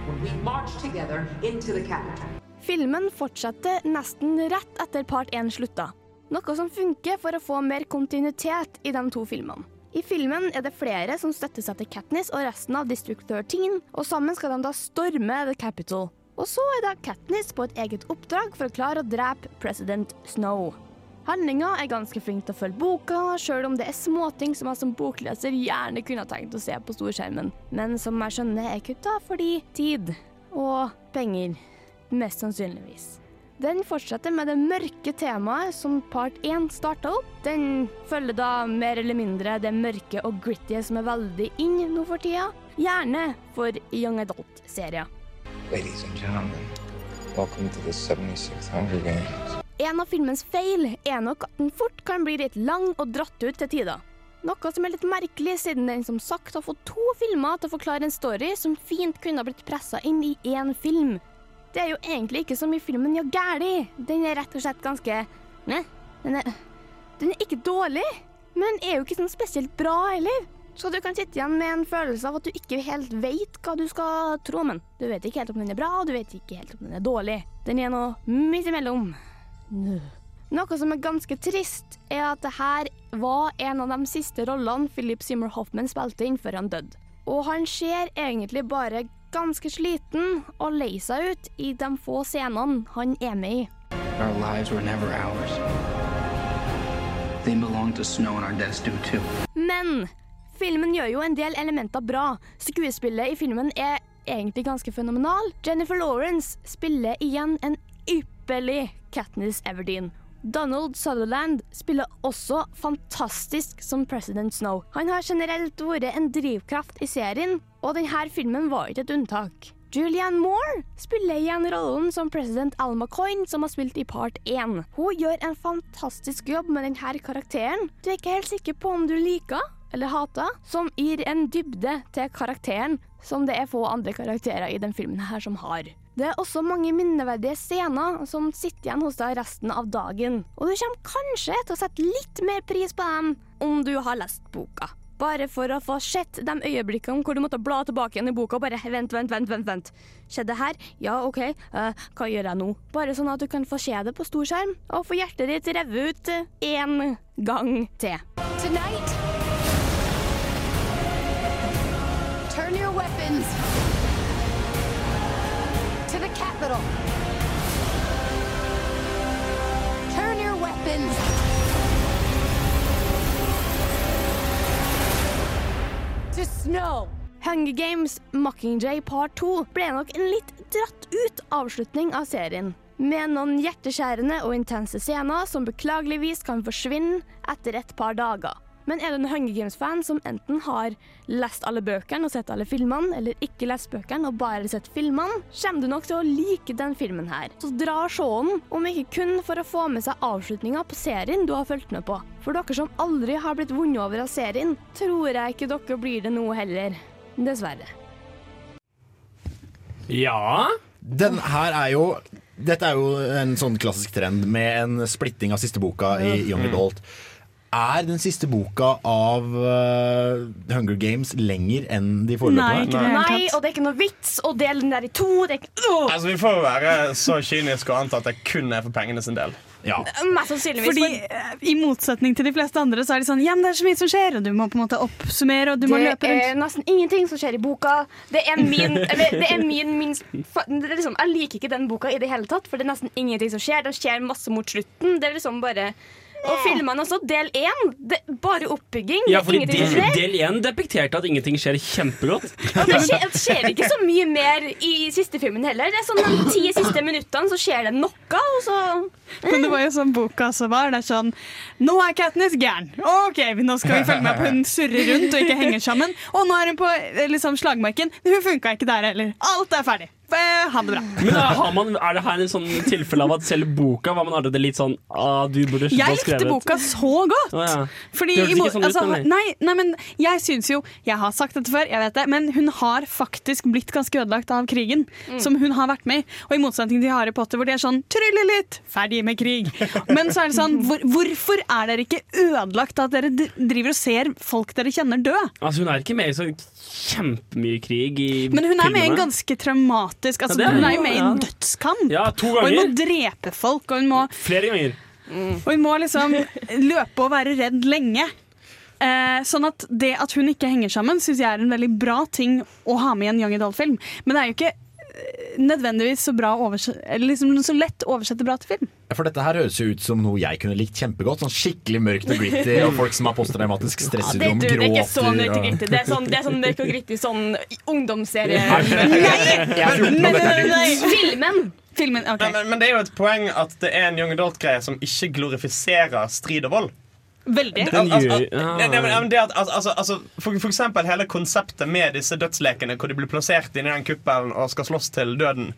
When we march together into the capital. Filmen fortsetter nesten rett etter part 1 slutta, noe som funker for å få mer kontinuitet i de to filmene. I filmen er det flere som støtter seg til Katniss og resten av District 13, og sammen skal de da storme The Capital. Og så er da Katniss på et eget oppdrag for å klare å drepe president Snow. Handlinga er ganske flink til å følge boka, sjøl om det er småting som jeg som bokleser gjerne kunne tenkt å se på storskjermen, men som jeg skjønner er kutta fordi tid og penger. Mest sannsynligvis. Den fortsetter med det mørke temaet som part 1 starta opp. Den følger da mer eller mindre det mørke og gritty som er veldig inn nå for tida. Gjerne for young adult-serier. Ladies and gentlemen, welcome to the 76th Hunger Games. En av filmens feil er nok at den fort kan bli litt lang og dratt ut til tider. Noe som er litt merkelig, siden den som sagt har fått to filmer til å forklare en story som fint kunne ha blitt pressa inn i én film. Det er jo egentlig ikke så mye filmen gjør gæli. Den er rett og slett ganske Nei, den er, den er ikke dårlig, men er jo ikke sånn spesielt bra heller. Så du kan sitte igjen med en følelse av at du ikke helt vet hva du skal tro om den. Du vet ikke helt om den er bra, og du vet ikke helt om den er dårlig. Den er noe midt imellom. Noe som er ganske trist, er at det her var en av de siste rollene Philip Seymour Hoffman spilte inn før han døde. Og han ser egentlig bare ganske sliten og lei seg ut i de få scenene han er med i. Our lives were never ours. They belong to Snow, and our deaths do too. Men filmen gjør jo en del elementer bra. Skuespillet i filmen er egentlig ganske fenomenal. Jennifer Lawrence spiller igjen en ypperlig Katniss Everdeen. Donald Sutherland spiller også fantastisk som President Snow. Han har generelt vært en drivkraft i serien, og denne filmen var ikke et unntak. Julianne Moore spiller igjen rollen som president Alma Coyne, som har spilt i part 1. Hun gjør en fantastisk jobb med denne karakteren. Du er ikke helt sikker på om du liker eller hater, som gir en dybde til karakteren som det er få andre karakterer i den filmen her som har. Det er også mange minneverdige scener som sitter igjen hos deg resten av dagen, og du kommer kanskje til å sette litt mer pris på dem om du har lest boka. Bare for å få sett de øyeblikkene hvor du måtte bla tilbake igjen i boka og bare vent, vent, vent, vent, vent. Skjedde her? Ja, OK, uh, hva gjør jeg nå? Bare sånn at du kan få se det på storskjerm, og få hjertet ditt revet ut én gang til. Tonight, turn your weapons Capitol. Turn your weapons to Snow. Hunger Games Mockingjay Part 2 ble nok en litt dratt ut avslutning av serien. Med noen hjerteskjærende og intense scener som beklageligvis kan forsvinne etter et par dager. Men er du en Hunger Games-fan som enten har lest alle bøkene og sett alle filmene, eller ikke lest bøkene og bare sett filmene, kommer du nok til å like den filmen her. Så dra og se den, om ikke kun for å få med seg avslutninga på serien du har fulgt med på. For dere som aldri har blitt vunnet over av serien, tror jeg ikke dere blir det nå heller. Dessverre. Ja Den her er jo Dette er jo en sånn klassisk trend med en splitting av siste boka i Young Adult. Er den siste boka av uh, Hunger Games lenger enn de foreløpige? Nei, og det er ikke noe vits å dele den der i to. Det er ikke, Åh! Altså, Vi får være så kyniske og anta at det kun er for pengene sin del. Ja. Mest sannsynligvis. Fordi eh, I motsetning til de fleste andre Så er det sånn Ja, men det er så mye som skjer, og du må på en måte oppsummere, og du må det løpe rundt. er nesten ingenting som skjer i boka. Det er min, eller, det er min minst det er liksom, Jeg liker ikke den boka i det hele tatt, for det er nesten ingenting som skjer. Det skjer masse mot slutten. Det er liksom bare Og filmene også. Del én. Bare oppbygging. Ja, fordi del, skjer. del 1 depekterte at ingenting skjer kjempegodt. Og det skjer, det skjer ikke så mye mer i siste filmen heller. Det er sånn De ti siste minuttene så skjer det noe, og så Men det var jo sånn boka også var. Det er sånn Nå er Katniss gæren. OK, nå skal vi følge med på hun surrer rundt og ikke henger sammen. Og nå er hun på eh, liksom, slagmarken. Hun funka ikke der heller. Alt er ferdig. Ha det bra. Men da har man, er det her en sånn tilfelle av at selv boka var man allerede litt sånn ah, du burde slutte å Jeg likte boka så godt. Å, ja. Fordi Det hørtes ikke sånn ut, altså, nei, nei, men jeg syns jo Jeg har sagt dette før, jeg vet det, men hun har faktisk blitt ganske ødelagt av krigen. Som hun har vært med i. Og i motsetning til Harry Potter, hvor de er sånn trylle litt, ferdig med krig. Men så er det sånn, hvor, hvorfor er dere ikke ødelagt av at dere driver og ser folk dere kjenner dø? Altså, hun er ikke med i så kjempemye krig i Men hun er med i en ganske traumatisk altså, Ja, er Hun er jo med i en dødskamp. Ja, to Og hun må drepe folk, og hun må Flere ganger. Og hun må liksom løpe og være redd lenge. Eh, sånn at det at hun ikke henger sammen, syns jeg er en veldig bra ting å ha med i en young adult-film. Men det er jo ikke nødvendigvis så, bra eller liksom så lett oversette bra til film. For dette her høres jo ut som noe jeg kunne likt kjempegodt. Sånn skikkelig mørkt og gritty, og folk som har posttraumatisk det, stressyndrom, du, det er ikke så mørkt og gritty. Det er sånn, det er sånn mørk og gritty sånn ungdomsserie. Nei! nei, 14 år, dette. Filmen! Filmen, okay. Men, men, men det er jo et poeng at det er en young adult-greie som ikke glorifiserer strid og vold. Veldig. Al- al- al- det at, altså, altså, for, for eksempel hele konseptet med disse dødslekene, hvor de blir plassert inni den kuppelen og skal slåss til døden,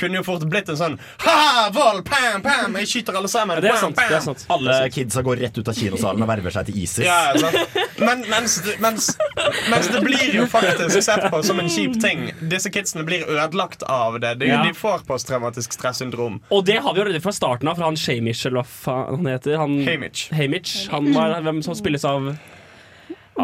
kunne jo fort blitt en sånn Ha! Vold! Pam! Pam! Jeg skyter alle sammen! Ja, det er Bam, sant, det er sant. Alle kidsa går rett ut av kinosalen og verver seg til ISIS. Ja, sant? Men, mens, mens, mens det blir jo faktisk sett på som en kjip ting. Disse kidsene blir ødelagt av det. De, Ja. de får posttraumatisk stressyndrom. Og det har vi allerede fra starten av, fra han Shamish, eller hva faen han heter. Han, Haymitch. Haymitch. Han var hvem som spilles av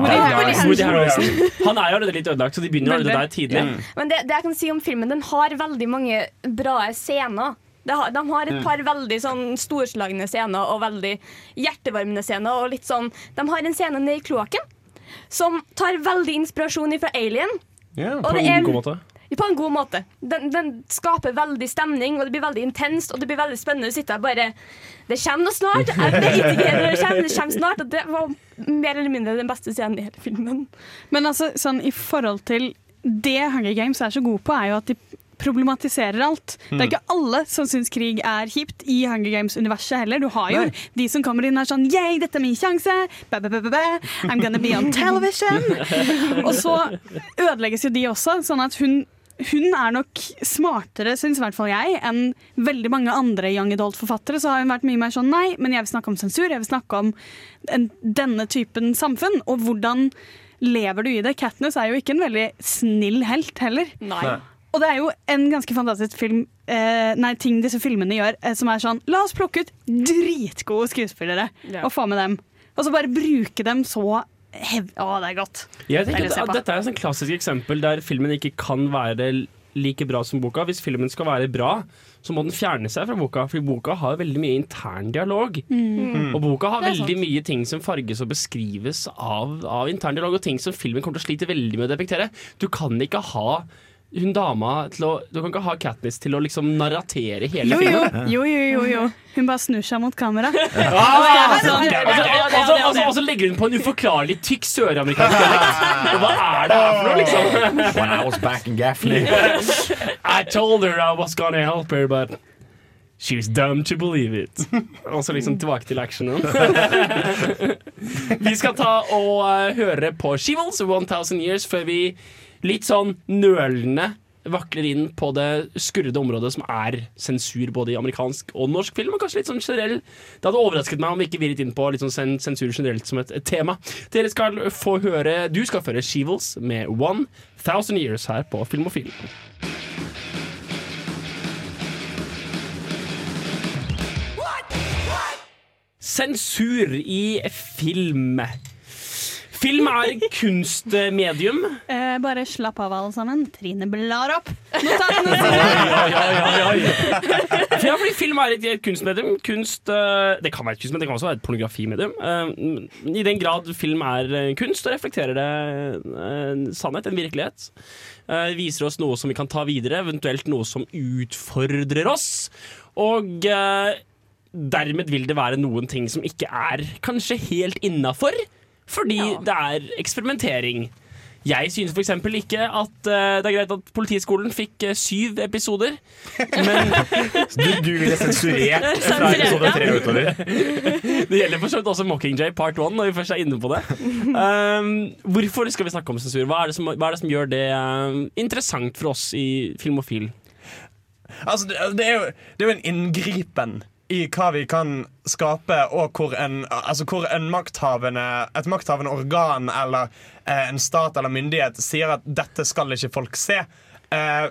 Woody Harrelson. Han er jo allerede litt ødelagt, så de begynner allerede der tidlig. Men det, det jeg kan si om filmen, den har veldig mange bra scener. De har et Mm. par veldig sånn storslagne scener og veldig hjertevarmende scener. Og litt sånn, de har en scene nede i kloakken som tar veldig inspirasjon fra Alien. Ja, Og på det en er- god måte. På en god måte. Den, den skaper veldig stemning, og det blir veldig intenst. Og det blir veldig spennende Du sitter bare Det kommer noe snart! Jeg vet ikke når det kommer, det kommer snart. Og det var mer eller mindre den beste scenen i hele filmen. Men altså, sånn i forhold til det Hunger Games er så gode på, er jo at de problematiserer alt. Det Mm. er ikke alle som syns krig er kjipt i Hunger Games-universet heller. Du har jo Nei. de som kommer inn og er sånn Yeah, dette er min sjanse! Ba, ba, ba, ba, ba. I'm gonna be on television! og så ødelegges jo de også, sånn at hun hun er nok smartere, syns i hvert fall jeg, enn veldig mange andre young adult-forfattere. Så har hun vært mye mer sånn nei, men jeg vil snakke om sensur, jeg vil snakke om en, denne typen samfunn. Og hvordan lever du i det? Katniss er jo ikke en veldig snill helt heller. Nei. Og det er jo en ganske fantastisk film, eh, nei, ting disse filmene gjør, eh, som er sånn La oss plukke ut dritgode skuespillere Ja. og få med dem. Og så bare bruke dem så hev... Å, det er godt. Jeg tenker at, at Dette er et sånn klassisk eksempel der filmen ikke kan være like bra som boka. Hvis filmen skal være bra, så må den fjerne seg fra boka, for boka har veldig mye intern dialog. Mm. Og boka har veldig sant. mye ting som farges og beskrives av, av intern dialog, og ting som filmen kommer til å slite veldig med å depektere. Du kan ikke ha hun dama til å Du kan ikke ha Katniss til å liksom narratere hele Jo, jo, filmen. jo, jo, jo, jo. Hun bare snur seg mot kamera. Og så- legger hun på en uforklarlig tykk søramerikansk dialekt. Hva er det her for noe, liksom? When I was back in Gaffney. I told her I was gonna help her, but she was dumb to believe it. Og så liksom tilbake til actionen. vi skal ta og eh, høre på She-Wolves 1000 Years før vi litt sånn nølende vakler inn på det skurrede området som er sensur både i amerikansk og norsk film. Og kanskje litt sånn generell Det hadde overrasket meg om vi ikke virret inn på litt sånn sen- sensur generelt som et, et tema. Dere skal få høre Du skal føre She-Wolves med 1000 Years her på Filmofil. Sensur i film. Film er kunstmedium. Eh, bare slapp av, alle sammen. Trine blar opp. Oi, oi. Ja, fordi film er et, et kunstmedium. Kunst eh, Det kan være et kunstmedium, det kan også være et pornografimedium. Eh, I den grad film er eh, kunst, så reflekterer det en sannhet, en virkelighet. Eh, viser oss noe som vi kan ta videre, eventuelt noe som utfordrer oss. Og dermed vil det være noen ting som ikke er kanskje helt innafor, fordi det er eksperimentering. Jeg synes f.eks. ikke at uh, det er greit at Politiskolen fikk uh, syv episoder. Men Du, du ville sensurert fra episode tre utover. Det gjelder for så vidt også Mockingjay part one, når vi først er inne på det. Um, hvorfor skal vi snakke om sensur? Hva er det som, hva er det som gjør det uh, interessant for oss i Filmofil? Altså, det, det, er jo, det er jo en inngripen i hva vi kan skape, og hvor en, altså hvor en makthavende, et makthavende organ eller eh, en stat eller myndighet sier at dette skal ikke folk se. Eh,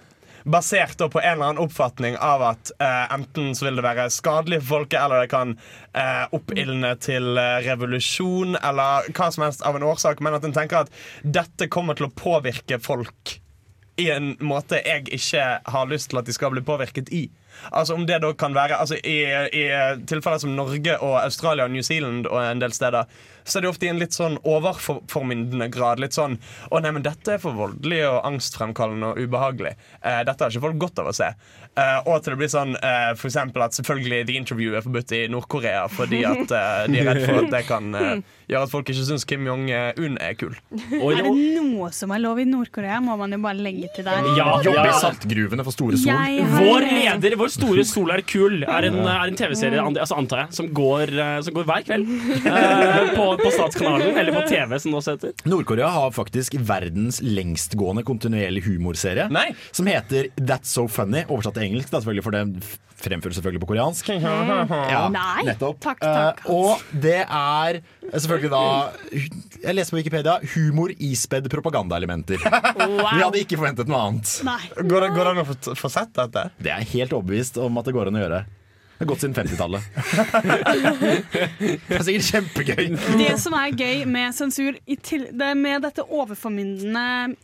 basert på en eller annen oppfatning av at eh, enten så vil det være skadelig for folket, eller det kan eh, oppildne til eh, revolusjon, eller hva som helst av en årsak, men at en tenker at dette kommer til å påvirke folk i en måte jeg ikke har lyst til at de skal bli påvirket i. Altså om det da kan være altså I, i tilfeller som Norge og Australia og New Zealand og en del steder, så er det ofte i en litt sånn overformyndende grad. Litt sånn 'Å nei, men dette er for voldelig og angstfremkallende og ubehagelig'. Eh, dette har ikke folk godt av å se. Eh, og til det blir sånn eh, for eksempel at selvfølgelig The Interview er forbudt i Nord-Korea fordi at eh, de er redd for at det kan eh, gjøre at folk ikke syns Kim Jong-un er kul. Er det noe som er lov i Nord-Korea, må man jo bare legge til der. Jobbe i saltgruvene for Store Sol. Har- Vår leder, vår store Sol er kul, er en, en TV-serie altså antar jeg, som går, eh, som går hver kveld eh, på, på Statskanalen, eller på TV, som det også heter. Nord-Korea har faktisk verdens lengstgående kontinuerlig humorserie. Som heter That's So Funny, oversatt til engelsk, da, selvfølgelig, for det fremføres selvfølgelig på koreansk. Ja, Nei. nettopp. Takk, takk. Eh, og det er selvfølgelig da Jeg leser på Wikipedia humor ispedd propagandaelementer. Vi hadde ikke forventet noe annet. Går det, går det an å få, få sett dette? Det er jeg helt overbevist om at det går an å gjøre. Det har gått siden 50-tallet. det er sikkert kjempegøy. Det som er gøy med sensur, det er med dette overformyndende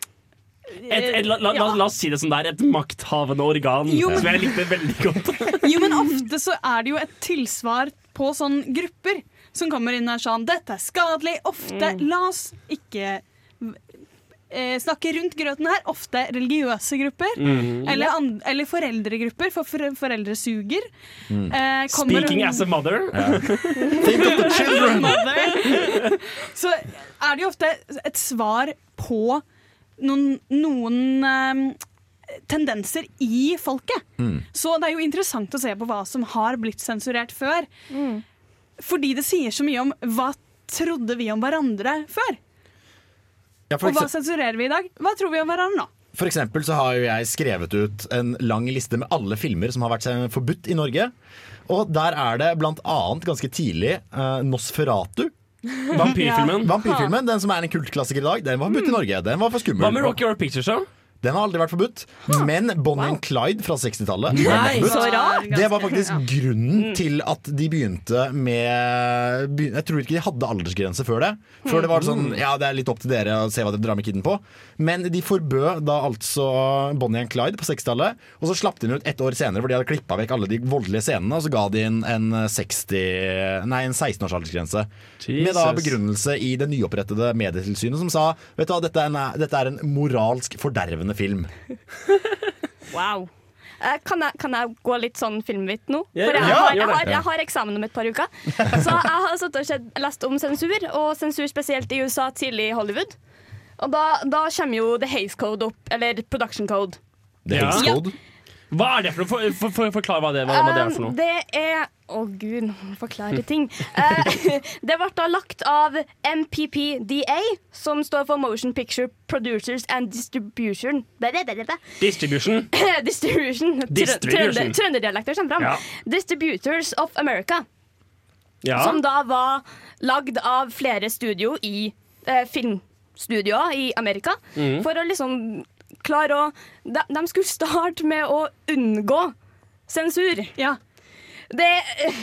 Et, et, la, la, ja. la oss si det som det er, et makthavende organ, Jo, men- som jeg likte veldig godt. Jo, men ofte så er det jo et tilsvar på sånne grupper som kommer inn og er sånn 'Dette er skadelig'. Ofte. La oss ikke eh, snakker rundt grøten her. Ofte religiøse grupper. Mm. Eller, eller foreldregrupper, for for foreldre suger. Mm. Eh, kommer- Speaking as a mother. Think of the children. Så er det jo ofte et svar på noen, noen eh, tendenser i folket. Mm. Så det er jo interessant å se på hva som har blitt sensurert før. Fordi det sier så mye om hva trodde vi om hverandre før. Ja, Og hva sensurerer vi i dag? Hva tror vi om hverandre nå? For eksempel så har jo jeg skrevet ut en lang liste med alle filmer som har vært forbudt i Norge. Og der er det blant annet ganske tidlig uh, Nosferatu. Vampyrfilmen. Vampyrfilmen, Den som er en kultklassiker i dag, den var forbudt i Norge. Den var for skummel. Hva med Rocky Horror Picture Show? Den har aldri vært forbudt. Men Bonnie and Clyde fra 60-tallet var forbudt. Det var faktisk grunnen til at de begynte med Jeg tror ikke de hadde aldersgrense før det. Før det var sånn Ja, det er litt opp til dere å se hva dere drar med kiden på. Men de forbød da altså Bonnie and Clyde på 60-tallet. Og så slapp de den ut ett år senere, for de hadde klippa vekk alle de voldelige scenene. Og så ga de en, en 60 Nei, en 16 års aldersgrense. Med da begrunnelse i det nyopprettede Medietilsynet som sa Vet du hva, dette er en, dette er en moralsk fordervende film. Wow. Eh, Kan jeg, kan jeg gå litt sånn filmvitt nå? For jeg, ja, har, jeg, har, jeg har eksamen om et par uker. Så jeg har satt og sett- lest om sensur, og sensur spesielt i USA, tidlig i Hollywood. Og da, da kommer jo The Haze Code opp, eller Production Code. The Haze Ja. Hva er det for noe? For, for, for, forklar hva det, hva, hva det er for Um, noe. det er Å gud, nå må jeg forklare ting. Eh, det ble da lagt av MPPDA, som står for Motion Picture Producers and Distribution. Distribution. Distribution. Distribution. Trønder- Trønderdialekter kommer fram. Ja. Distributors of America. Ja. Som da var lagd av flere studio i eh, filmstudioer i Amerika. Mm. For å liksom klare å de, de skulle starte med å unngå sensur. Ja. Det eh,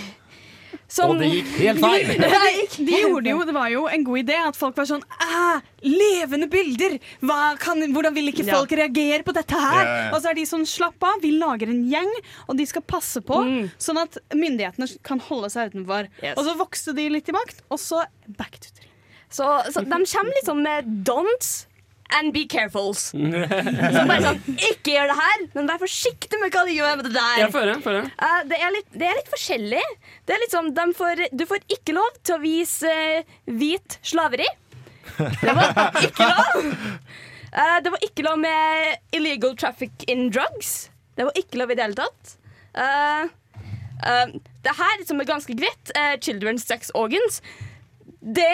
Som- Og det gikk helt feil. Nei, de gjorde jo, det var jo en god idé at folk var sånn «Ah, Levende bilder! Hva kan, hvordan vil ikke Ja. folk reagere på dette her? Ja, ja, ja. Og så er de sånn slapp av, vi lager en gjeng, og de skal passe på, sånn at myndighetene kan holde seg utenfor. Yes. Og så vokste de litt i makt, og så back to three. Så, så de kommer liksom med don'ts and be carefuls. Så bare sånn, Ikke gjør det her, men vær forsiktig med hva du gjør med det der. Ja, få høre, få høre. Eh, det, er litt, det er litt forskjellig. Det er litt sånn, de får, du får ikke lov til å vise uh, hvit slaveri. Det var ikke lov. Uh, det var ikke lov med illegal traffic in drugs. Det var ikke lov i det hele tatt. Det her, som er ganske greit, uh, children's sex organs, det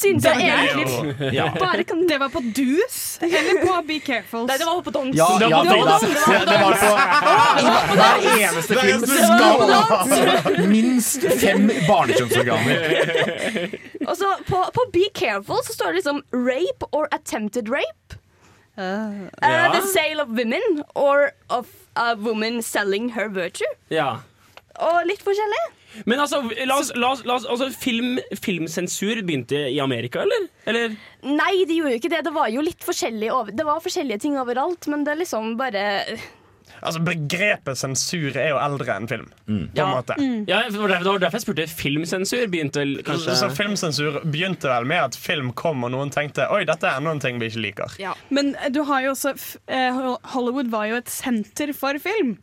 syns jeg egentlig Ja. bare kan Det var på Dus eller på Be Careful? Nei, det var på Dons. Ja, Det ja, var på. Dons. Det var på hver eneste film skal ha minst fem barnekjønnsorganer. Og så på, på Be Careful så står det liksom rape or attempted rape. Uh, Ja. the sale of women or of a woman selling her virtue. Ja. Og litt forskjellig. Men altså, la oss, la oss, la oss altså, film, filmsensur begynte i Amerika, eller? eller? Nei, de gjorde jo ikke det. Det var jo litt forskjellig over, Det var forskjellige ting overalt, men det er liksom bare Altså, Begrepet sensur er jo eldre enn film. På en Ja. måte. Ja, det var derfor, det var derfor jeg spurte. Filmsensur begynte kanskje Så filmsensur begynte vel med at film kom, og noen tenkte Oi, dette er enda en ting vi ikke liker. Men eh, du har jo også f- eh, Hollywood var jo et senter for film.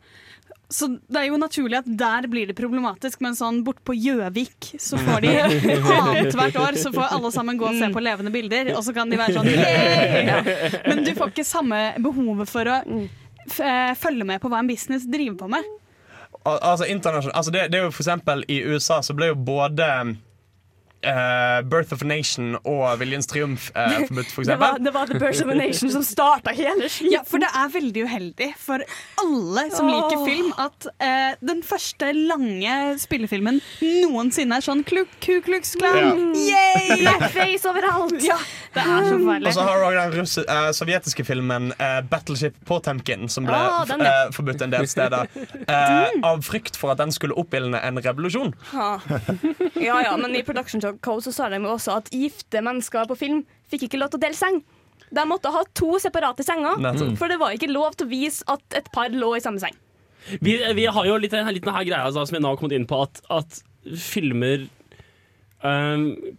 Så det er jo naturlig at der blir det problematisk, men sånn bort på Gjøvik så får de annethvert år så får alle sammen gå og se på levende bilder, og så kan de være sånn yeah! Men du får ikke samme behovet for å f eh, følge med på hva en business driver på med. Al altså, altså det, det er jo for eksempel I USA så ble jo både eh, Birth of a Nation og Viljens triumf uh, forbudt, for det var, det var The Birth of a Nation som starta hele skiten. Ja, for det er veldig uheldig for alle som liker film, at uh, den første lange spillefilmen noensinne er sånn Ku Ku Klux Klan. Yay! Blackface overalt. Ja, det er så Og så har du den russe, uh, sovjetiske filmen uh, Battleship Potemkin, som ble Ah, den, ja. eh, forbudt en del steder. Eh, av frykt for at den skulle oppildne en revolusjon. Ja. ja, ja, men i Production Code så sa de jo også at gifte mennesker på film fikk ikke lov til å dele seng. De måtte ha to separate senger, mm. for det var ikke lov til å vise at et par lå i samme seng. Vi, vi har jo litt, litt denne greia altså, som vi nå har kommet inn på, at, at filmer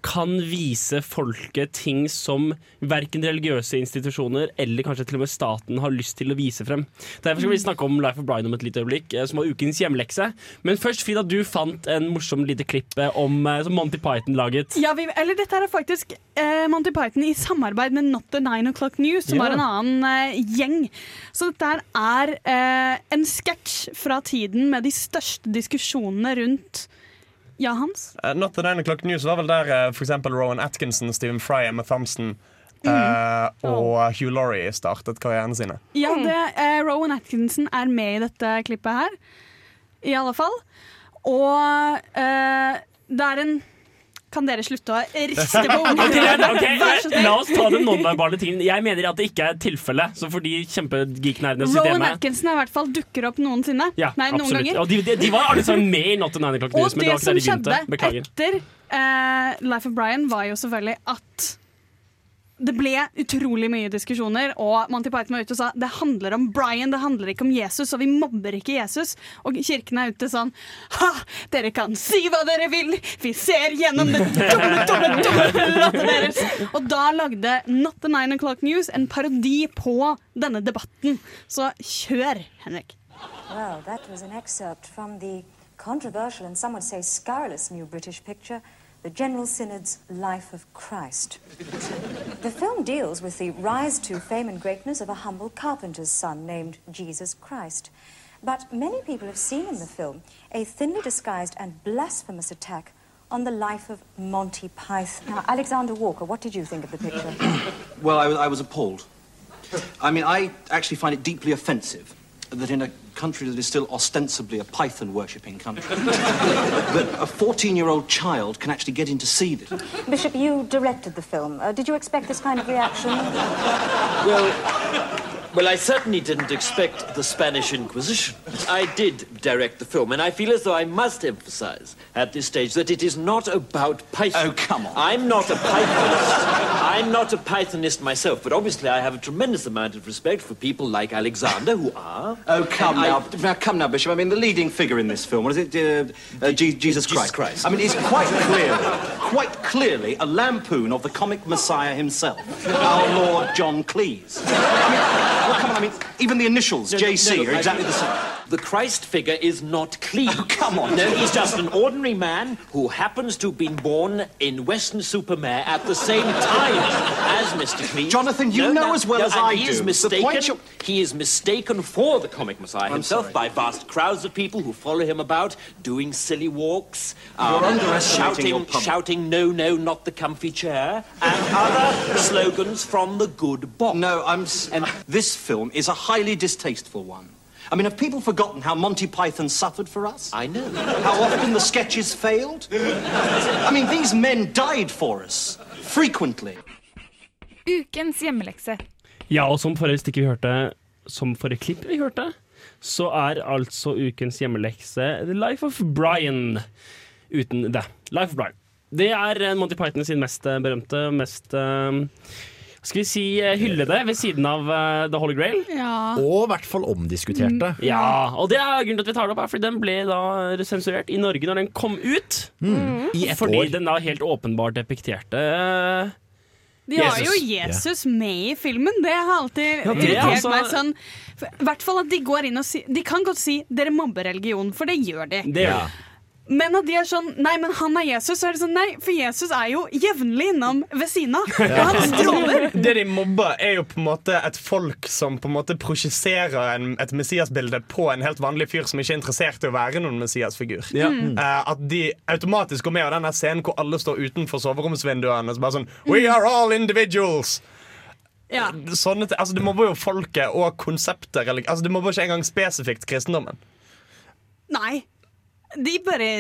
kan vise folket ting som verken religiøse institusjoner eller kanskje til og med staten har lyst til å vise frem. Derfor skal vi snakke om Life of Brian om et lite øyeblikk, eh, som var ukens hjemlekse. Men først, Frida, du fant en morsom lite klipp eh, om, eh, som Monty Python laget. Ja, vi, eller dette er faktisk eh, Monty Python i samarbeid med Not the Nine O'Clock News, som Ja. var en annen eh, gjeng. Så dette er eh, en sketsj fra tiden med de største diskusjonene rundt Ja, Hans? Uh, Not the Nine O'Clock News var vel der uh, for eksempel Rowan Atkinson, Stephen Fry, Emma Thompson eh, og Hugh Laurie startet karrieren sine. Ja, det, uh, Rowan Atkinson er med i dette klippet her, i alle fall. Og eh, det er en Kan dere slutte å riste på ungene? okay, ok, Vær så snill. La oss ta den nonverbale tingen. Jeg mener at det ikke er tilfellet. Så for de kjempegeeknerdene Rowan Atkinson i hvert fall dukker opp noensinne. ja, Nei, noen absolutt. ganger. Og de, de, de var alle sammen med i Not a Nine O'Clock Og News, men det det som de skjedde Beklager. etter uh, Life of Brian, var jo selvfølgelig at det ble utrolig mye diskusjoner, og Monty Python var ute og sa det handler om Brian, det handler ikke om Jesus, og vi mobber ikke Jesus. Og kirken er ute sånn Ha! Dere kan si hva dere vil, vi ser gjennom det dumme, dumme, dumme lattet deres. Og da lagde Not the Nine O'Clock News en parodi på denne debatten. Så kjør, Henrik. Well, that was an excerpt from the controversial and some would say The General Synod's Life of Christ. the film deals with the rise to fame and greatness of a humble carpenter's son named Jesus Christ. But many people have seen in the film a thinly disguised and blasphemous attack on the life of Monty Python. Now, Alexander Walker, what did you think of the picture? Well, I was, I was appalled. I mean, I actually find it deeply offensive that in a country that is still ostensibly a python worshipping country, that a 14 year old child can actually get in to see this. Bishop, you directed the film. Uh, did you expect this kind of reaction? Well, Well, I certainly didn't expect the Spanish Inquisition. I did direct the film, and I feel as though I must emphasize at this stage that it is not about Python. Oh, come on. I'm not a Pythonist. I'm not a Pythonist myself, but obviously I have a tremendous amount of respect for people like Alexander who are. Oh, come And I- now. now. Come now, Bishop. I mean, the leading figure in this film, what is it? Uh, uh, Je- Jesus Christ. Christ. I mean, it's quite clearly, quite clearly a lampoon of the comic messiah himself, our Lord John Cleese. I mean, well, come on, I mean, even the initials, No, JC, no, no, are exactly the same. The Christ figure is not clean. Oh, come on. No, he's just an ordinary man who happens to have been born in Western Supermare at the same time as Mr. Cleese. Jonathan, you No, know no, as well no, as I he is do, the mistaken. He is mistaken for the comic messiah I'm himself sorry. by vast crowds of people who follow him about, doing silly walks, um, shouting, shouting "No, no, not the comfy chair," and other slogans from the good box. No, I'm. s- And this film is a highly distasteful one. I mean, have people forgotten how Monty Python suffered for us? I know. How often the sketches failed? I mean, these men died for us. Frequently. Ukens hjemmelekse. Ja, og som forrige stikk vi hørte, som forrige klipp vi hørte, så er altså ukens hjemmelekse The Life of Brian. Uten det. Life of Brian. Det er eh, Monty Python sin mest eh, berømte, mest eh, Skal vi si eh, hyllede ved siden av eh, The Holy Grail. Og i hvert fall omdiskuterte. Ja, og det er grunnen til at vi tar det opp, er fordi den ble da sensurert i Norge når den kom ut. Mm. I ett fordi år. den da helt åpenbart depekterte eh, De har Jesus. jo Jesus med i filmen. Det har alltid Ja, det er irritert altså- meg sånn. I hvert fall at de går inn og sier De kan godt si 'dere mobber religion', for det gjør de. Det de. Men at de er sånn Nei, men han er Jesus. Så er det sånn Nei, for Jesus er jo jevnlig innom ved siden av. Ja. han stråler. Det de mobber, er jo på en måte et folk som på en måte projiserer en, et Messias-bilde på en helt vanlig fyr som ikke er interessert i å være noen Messias-figur. Ja. Eh, at de automatisk går med av denne scenen hvor alle står utenfor soveromsvinduene og så bare sånn We are all individuals! Ja. Sånne, altså, det mobber jo folket og konseptet. Altså, det mobber ikke engang spesifikt kristendommen. Nei. De bare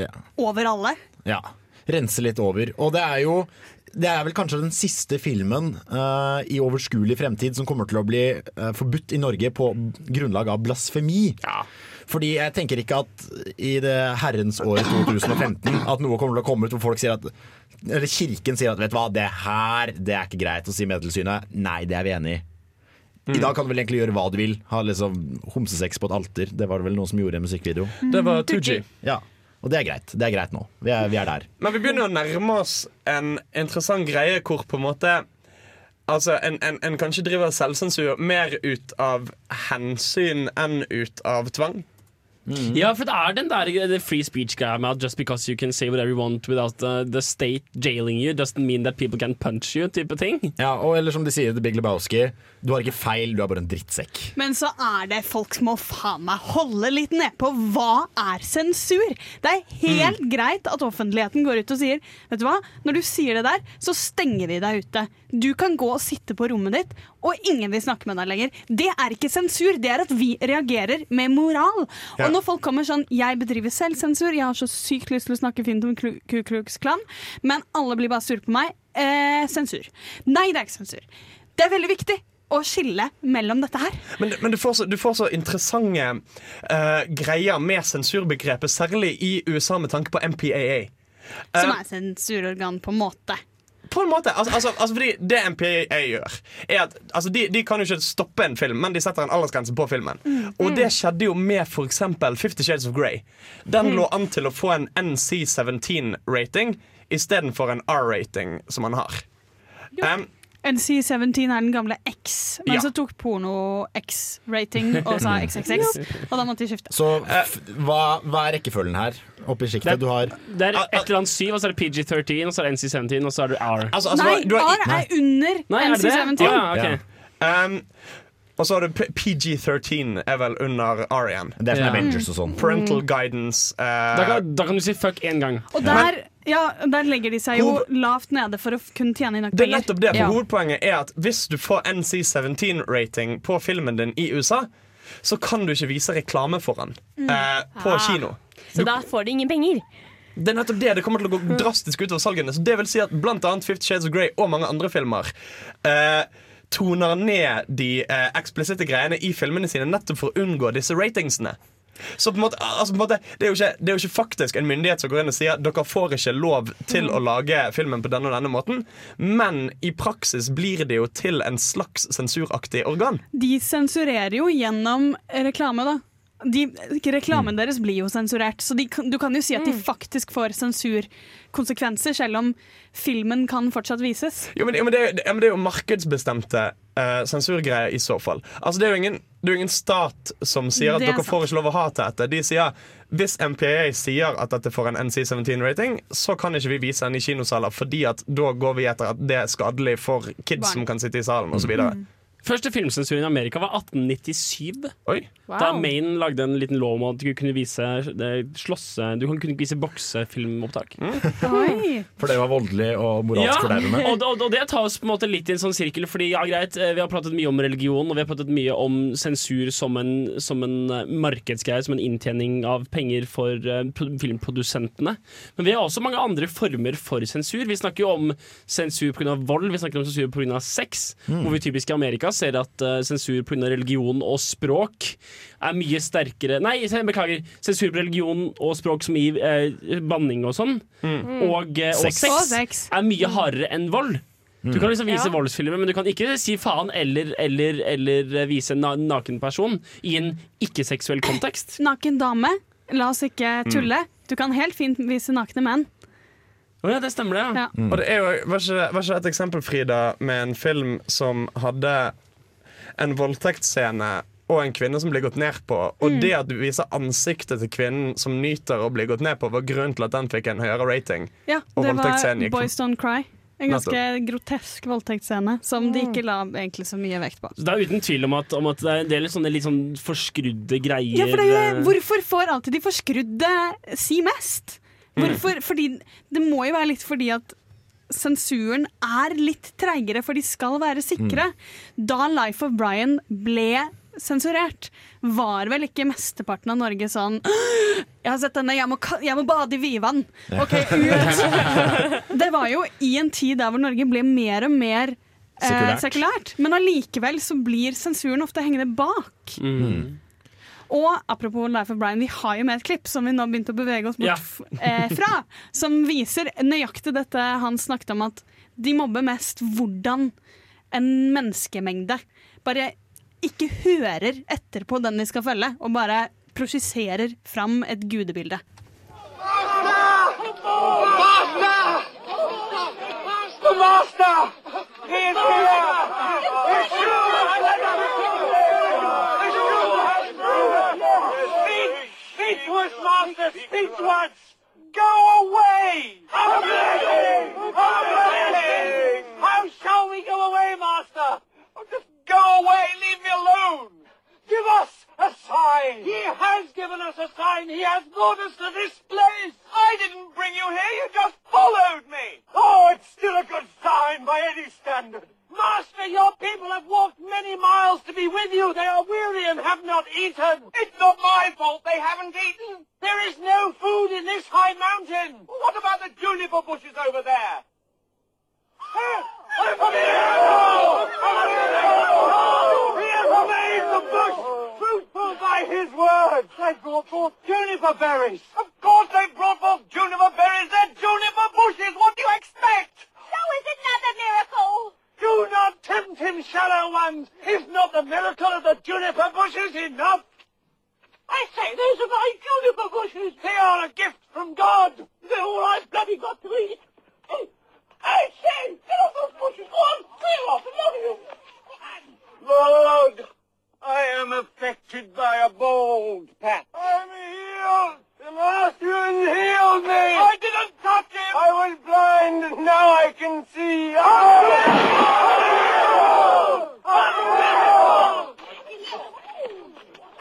Ja. over alle. Ja. Rense litt over. Og det er jo det er vel kanskje den siste filmen uh, i overskuelig fremtid som kommer til å bli uh, forbudt i Norge på grunnlag av blasfemi. Fordi jeg tenker ikke at i det herrens året 2015 at noe kommer til å komme ut hvor folk sier at Eller kirken sier at vet du hva, det her det er ikke greit å si Medtilsynet. Nei, det er vi enig i. I dag kan du vel egentlig gjøre hva du vil. Ha liksom homsesex på et alter. Det var det vel noen som gjorde i en musikkvideo. Det var 2G. Ja, og det er greit. Det er greit nå. Vi er, vi er der. Men vi begynner å nærme oss en interessant greie hvor på en måte Altså, en, en, en kanskje driver selvsensur mer ut av hensyn enn ut av tvang. Ja, for det er den der the free speech-greia med at just because you can say whatever you want without the, the state jailing you, doesn't mean that people can punch you, type ting. Ja, og eller som de sier i The Big Lebowski, du har ikke feil, du er bare en drittsekk. Men så er det folk som må faen meg holde litt nedpå. Hva er sensur? Det er helt greit at offentligheten går ut og sier Vet du hva, når du sier det der, så stenger vi deg ute. Du kan gå og sitte på rommet ditt, og ingen vil snakke med deg lenger. Det er ikke sensur, det er at vi reagerer med moral. Ja. Og når folk kommer sånn Jeg bedriver selvsensur, jeg har så sykt lyst til å snakke fint om Ku Klux Klan, men alle blir bare sure på meg. Eh, sensur. Nei, det er ikke sensur. Det er veldig viktig å skille mellom dette her. Men, men du, får så, du får så interessante uh, greier med sensurbegrepet, særlig i USA med tanke på MPAA. Som Eh, er sensurorgan på en måte. På en måte, altså, altså, altså fordi Det MPA gjør, er at altså, de, de kan jo ikke stoppe en film, men de setter en aldersgrense på filmen. Mm. Og det skjedde jo med f.eks. Fifty Shades of Grey. Den Mm. lå an til å få en NC17-rating istedenfor en R-rating, som han har. Um, NC17 er den gamle X, men Ja. så tok porno X-rating og sa XXX, og da måtte de skifte. Så f hva, hva er rekkefølgen her? Oppe i sjiktet? Du har Det er et eller annet syv, og så er det PG13, og så er det NC17, og så er det R. Altså, altså, Nei, du har- R er under Nei, er det det? NC17. Ja, ok. Um, og så har du PG13 er vel under R igjen. Det er sånn Ja. Avengers og sånn. Parental guidance. Uh, Da kan, da kan du si fuck én gang. Og der, ja, der legger de seg jo lavt nede for å kunne tjene inn nok Det er nettopp det, for Ja. Hovedpoenget er at hvis du får NC17-rating på filmen din i USA, så kan du ikke vise reklame for den Mm. eh, på Ah. kino. Så da får de ingen penger. Det er nettopp det, det kommer til å gå drastisk utover salgene. Så det vil si at blant annet Fifty Shades of Grey og mange andre filmer eh, toner ned de eh, eksplisitte greiene i filmene sine nettopp for å unngå disse ratingsene. Så på en måte, altså på en måte det, er ikke, det er jo ikke faktisk en myndighet som går inn og sier dere får ikke lov til å lage filmen på denne og denne måten, men i praksis blir det jo til en slags sensuraktig organ. De sensurerer jo gjennom reklame, da. De, reklamen deres blir jo sensurert, så de, du kan jo si at de faktisk får sensurkonsekvenser, selv om filmen kan fortsatt vises. Jo, men, jo, men, det, er, men det er jo markedsbestemte uh, sensurgreier i så fall. Altså, det er jo ingen, det er jo ingen stat som sier at dere sant. får ikke lov å ha til dette. De sier hvis MPA sier at dette får en NC17-rating, så kan ikke vi vise den i kinosaler, fordi at da går vi etter at det er skadelig for kids Barn. som kan sitte i salen osv. Mm. Første filmsensur i Amerika var 1897. Oi. Da Maine lagde en liten lov om at du kunne vise det, slåsse Du kunne ikke vise boksefilmopptak. Oi. For det var voldelig og moralsk fordervende. og, og, og det tar oss på en måte litt i en sånn sirkel, fordi ja, greit, eh, vi har pratet mye om religion, og vi har pratet mye om sensur som en, som en eh, markedsgreie, som en inntjening av penger for eh, pro- filmprodusentene. Men vi har også mange andre former for sensur. Vi snakker jo om sensur pga. vold, vi snakker om sensur pga. sex, Mm. hvor vi typisk i Amerika ser at uh, sensur pga. religion og språk er mye sterkere Nei, beklager. Sensur på religion og språk som i uh, banning og sånn, og, eh, og Sex. sex, Og sex. er mye hardere enn vold. Du kan liksom vise Ja. voldsfilmer, men du kan ikke si faen eller, eller, eller vise en na naken person i en ikke-seksuell kontekst. Naken dame, la oss ikke tulle. Du kan helt fint vise nakne menn. Å ja, det stemmer det, ja. Ja. Og det er jo, var, ikke, var ikke et eksempel, Frida, med en film som hadde en voldtektsscene og en kvinne som blir gått ned på. Og Mm. det at du viser ansiktet til kvinnen som nyter å bli gått ned på, var grunnen til at den fikk en høyere rating. Ja, Og det var gikk Boys Don't Cry. En ganske grotesk voldtektsscene som de ikke la egentlig så mye vekt på. Det er uten tvil om at, om at det er en del sånne litt sånn forskrudde greier. Ja, for det er eh, jo, Hvorfor får alltid de forskrudde si mest? Hvorfor? Fordi, det må jo være litt fordi at sensuren er litt treigere, for de skal være sikre. Da Life of Brian ble sensurert, var vel ikke mesteparten av Norge sånn Jeg har sett denne, jeg må, jeg må bade i Vivan. OK, ut! Det var jo i en tid der hvor Norge ble mer og mer eh, Sekulært. sekulært. Men allikevel så blir sensuren ofte hengende bak. Mm. Og apropos Life of Brian, vi har jo med et klipp som vi nå begynte å bevege oss bort Ja. eh, fra. Som viser nøyaktig dette han snakket om, at de mobber mest hvordan en menneskemengde bare ikke hører etter på den de skal følge, og bare prosjiserer fram et gudebilde. Basta! Basta! Basta! is Speak to us, master! Speak to us! Go away! A blessing! A blessing! How shall we go away, master? Oh, just go away! Leave me alone! Give us a sign! He has given us a sign! He has brought us to this place! I didn't bring you here! You just followed me! Oh, it's still a good sign by any standard! Master, your people have walked many miles to be with you. They are weary and have not eaten. It's not my fault they haven't eaten. There is no food in this high mountain. What about the juniper bushes over there? A miracle! A miracle! He has made the bush fruitful by his word. They brought forth juniper berries. Of course they brought forth juniper berries. They're juniper bushes. What do you expect? Show us another miracle. Do not tempt him, shallow ones. Is not the miracle of the juniper bushes enough? I say, those are my juniper bushes. They are a gift from God. They're all I've bloody got to eat. I say, get off those bushes. Go on, clear off, love you. Lord, I am affected by a bold path. I'm healed. The Austrian healed me! I didn't touch him! I was blind and now I can see! Unbelievable! Unbelievable!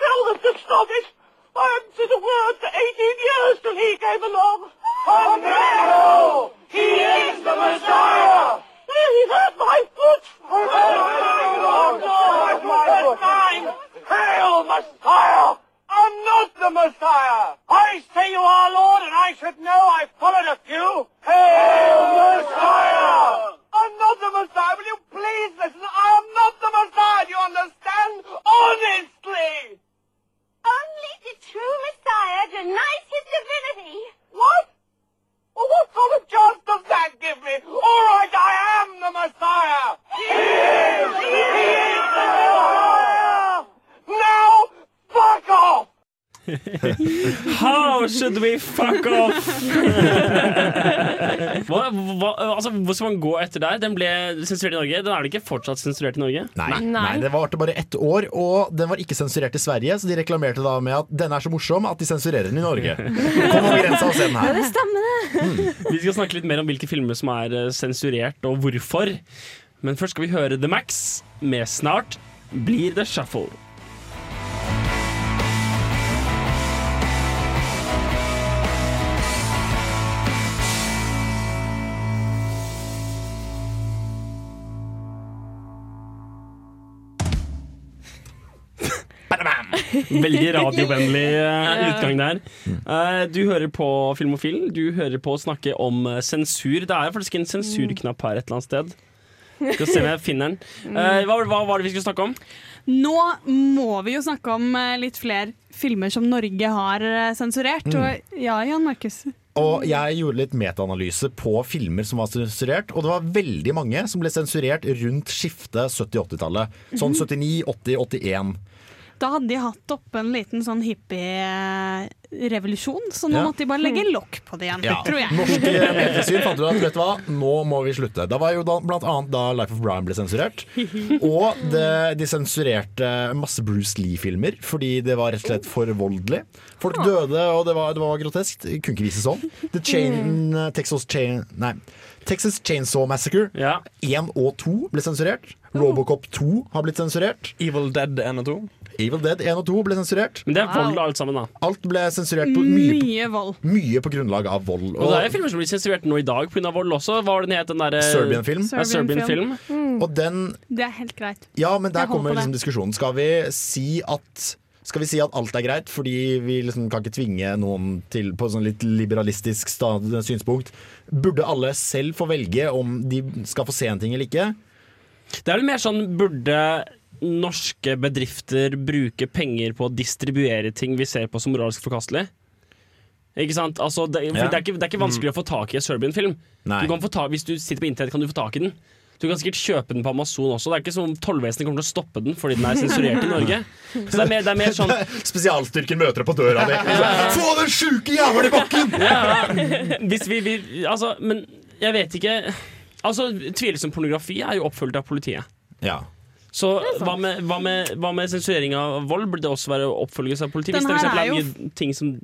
Tell them to stop it! I haven't said a word for 18 years till he came along! Unbelievable! He is the Messiah! He hurt my foot! Hurt my foot! Hurt my foot! Hail Messiah! not the Messiah. I say you are Lord, and I should know. I followed a few. Hail, Messiah! I'm not the Messiah. Will you please listen? I am not the Messiah. Do you understand? Honestly! Only the true Messiah denies his divinity. What? Well, what sort of chance does that give me? All right, I am the Messiah. He is! He is the Messiah! Now, fuck off! How should we fuck off? hva, hva, altså, hvor skal man gå etter der? Den ble sensurert i Norge. Den er det ikke fortsatt sensurert i Norge? Nei, nei. det varte bare ett år, og den var ikke sensurert i Sverige, så de reklamerte da med at den er så morsom at de sensurerer den i Norge. Kom over grensa og se den her. stemmer, det. Vi skal snakke litt mer om hvilke filmer som er eh, sensurert, og hvorfor. Men først skal vi høre The Max med Snart blir det shuffle. Veldig radiovennlig eh, utgang der. Eh, du hører på Filmofil. Du hører på å snakke om eh, sensur. Det er faktisk en sensurknapp her et eller annet sted. Skal se om jeg finner den. Eh, hva, hva var det vi skulle snakke om? Nå må vi jo snakke om litt flere filmer som Norge har sensurert. Mm. Og ja, Jan Markus. Og jeg gjorde litt metaanalyse på filmer som var sensurert, og det var veldig mange som ble sensurert rundt skiftet 70-80-tallet. Sånn 79, 80, 81. Da hadde de hatt oppe en liten sånn hippie-revolusjon, så nå Ja. måtte de bare legge lokk på det igjen, Ja. tror jeg. Norske mediesyn fant ut at vet du hva, nå må vi slutte. Da var jo da, blant annet da Life of Brian ble sensurert. Og det, de sensurerte masse Bruce Lee-filmer fordi det var rett og slett for voldelig. Folk døde, og det var, det var groteskt. Det Kunne ikke vise sånn. The Chain, Texas Chain Nei. Texas Chainsaw Massacre 1 og 2 ble sensurert. Robocop 2 har blitt sensurert. Evil Dead 1 og 2. Evil Dead 1 og 2 ble sensurert. Men det er vold alt sammen, da. Alt ble sensurert på mye, Mye vold. mye på grunnlag av vold. Og det er jo filmer som blir sensurert nå i dag pga. vold også. Hva var den het? Den derre Serbian-film. Ja, Serbian-film. Mm. Og den Det er helt greit. Ja, men der Jeg kommer liksom diskusjonen. Skal vi si at skal vi si at alt er greit, fordi vi liksom kan ikke tvinge noen til på sånn litt liberalistisk synspunkt? Burde alle selv få velge om de skal få se en ting eller ikke? Det er vel mer sånn burde norske bedrifter bruke penger på å distribuere ting vi ser på som moralsk forkastelig? Ikke sant? Altså, det, Ja. det, er ikke, det er ikke vanskelig å få tak i en Serbian-film. Nei. Du kan få ta, hvis du sitter på internett, kan du få tak i den. Du kan sikkert kjøpe den på Amazon også. Det er ikke som Tollvesenet kommer til å stoppe den fordi den er sensurert i Norge. Så det er mer, det er mer sånn Spesialstyrken møter deg på døra di. Få den sjuke jævelen i bakken! ja, hvis vi, vi Altså, men jeg vet ikke Altså, Tvilsom pornografi er jo oppfulgt av politiet. Ja. Så hva med, hva, med, hva med sensurering av vold? Burde det også være oppfølgelse av politiet? Hvis det er er jo... ting som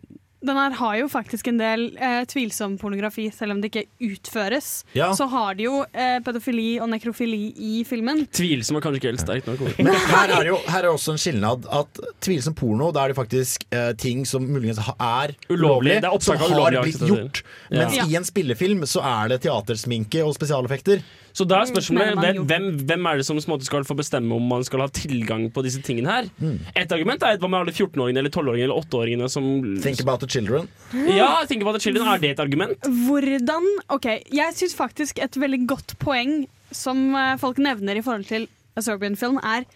Den her har jo faktisk en del eh, tvilsom pornografi, selv om det ikke utføres. Ja. Så har de jo eh, pedofili og nekrofili i filmen. Tvilsom er kanskje ikke helt sterkt nok. Men her er, jo, her er også en skilnad at tvilsom porno, da er det faktisk eh, ting som muligens er Ulovlig. Det er som har blitt gjort. Ja. Mens Ja. i en spillefilm så er det teatersminke og spesialeffekter. Så da er spørsmålet man hvem, hvem, hvem er det som måte skal få bestemme om man skal ha tilgang på disse tingene her? Mm. Et argument er hva med alle 14-åringene eller 12-åringene eller 8-åringene som Think about the children. Ja, think about the children. Er det et argument? Hvordan OK, jeg syns faktisk et veldig godt poeng som eh, folk nevner i forhold til Serbian Film, er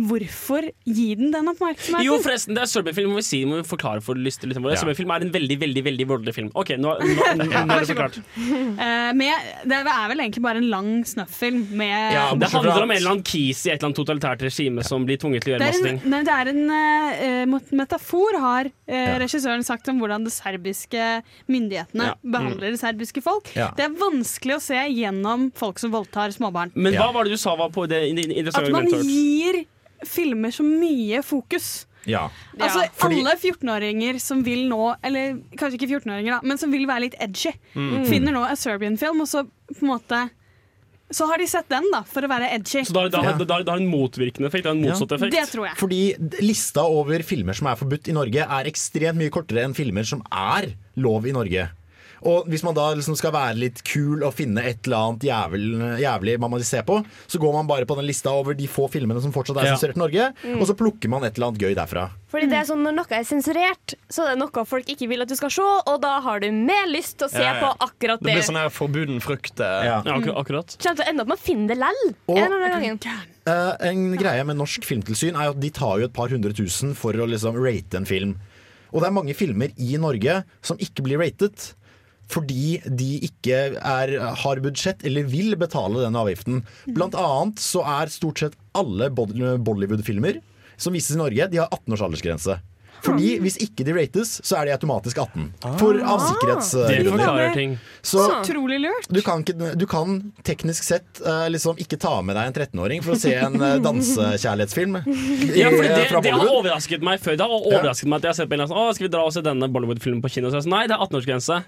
hvorfor gi den den oppmerksomheten? Jo, forresten, det er Serbian-film, må vi si, må vi forklare for lytterne våre. Ja. Serbian-film er en veldig, veldig veldig voldelig film. Ok, nå, nå, nå, nå er det forklart. Uh, med, det er vel egentlig bare en lang snøff-film med det handler om en eller annen kis i et eller annet totalitært regime som blir tvunget til å gjøre masse ting. nei, det er en uh, metafor, har uh, regissøren sagt om hvordan de serbiske myndighetene Ja. Mm. behandler det serbiske folk. Ja. Det er vanskelig å se gjennom folk som voldtar småbarn. Men hva var det du sa var på det interessante At man gir filmer så mye fokus. Ja. Altså Fordi- Alle 14-åringer som vil nå Eller kanskje ikke 14-åringer, da, men som vil være litt edgy, Mm. finner nå A Serbian-film, og så på en måte Så har de sett den, da, for å være edgy. Så det har en motvirkende effekt? Det en motsatt effekt? Det tror jeg. Fordi lista over filmer som er forbudt i Norge, er ekstremt mye kortere enn filmer som er lov i Norge. Og hvis man da liksom skal være litt kul og finne et eller annet jævel, jævlig man må se på, så går man bare på den lista over de få filmene som fortsatt er Ja. sensurert i Norge, Mm. og så plukker man et eller annet gøy derfra. Fordi det er sånn Når noe er sensurert, så er det noe folk ikke vil at du skal se, og da har du mer lyst til å se Ja, ja. på akkurat Det det. blir sånn her forbuden frukt. eh. Ja. Ja, akkur- akkurat. Kommer til å ende opp med å finne det lell. Og- En eller annen gangen. Eh, en greie med Norsk Filmtilsyn er at de tar jo et par hundre tusen for å liksom rate en film. Og det er mange filmer i Norge som ikke blir ratet. Fordi de ikke er, har budsjett eller vil betale den avgiften. Blant annet så er stort sett alle Bollywood-filmer som vises i Norge, de har 18 års aldersgrense. Fordi hvis ikke de rates, så er de automatisk 18. For av sikkerhetsgrunner. Så Utrolig lurt. du kan, ikke, du kan teknisk sett eh, liksom ikke ta med deg en 13-åring for å se en uh, dansekjærlighetsfilm Ja, for det, det har overrasket meg før. Det har overrasket meg at jeg har sett på en sånn, Å, skal vi dra og se denne Bollywood-filmen på kino? Så jeg sånn, Nei, det er 18-årsgrense.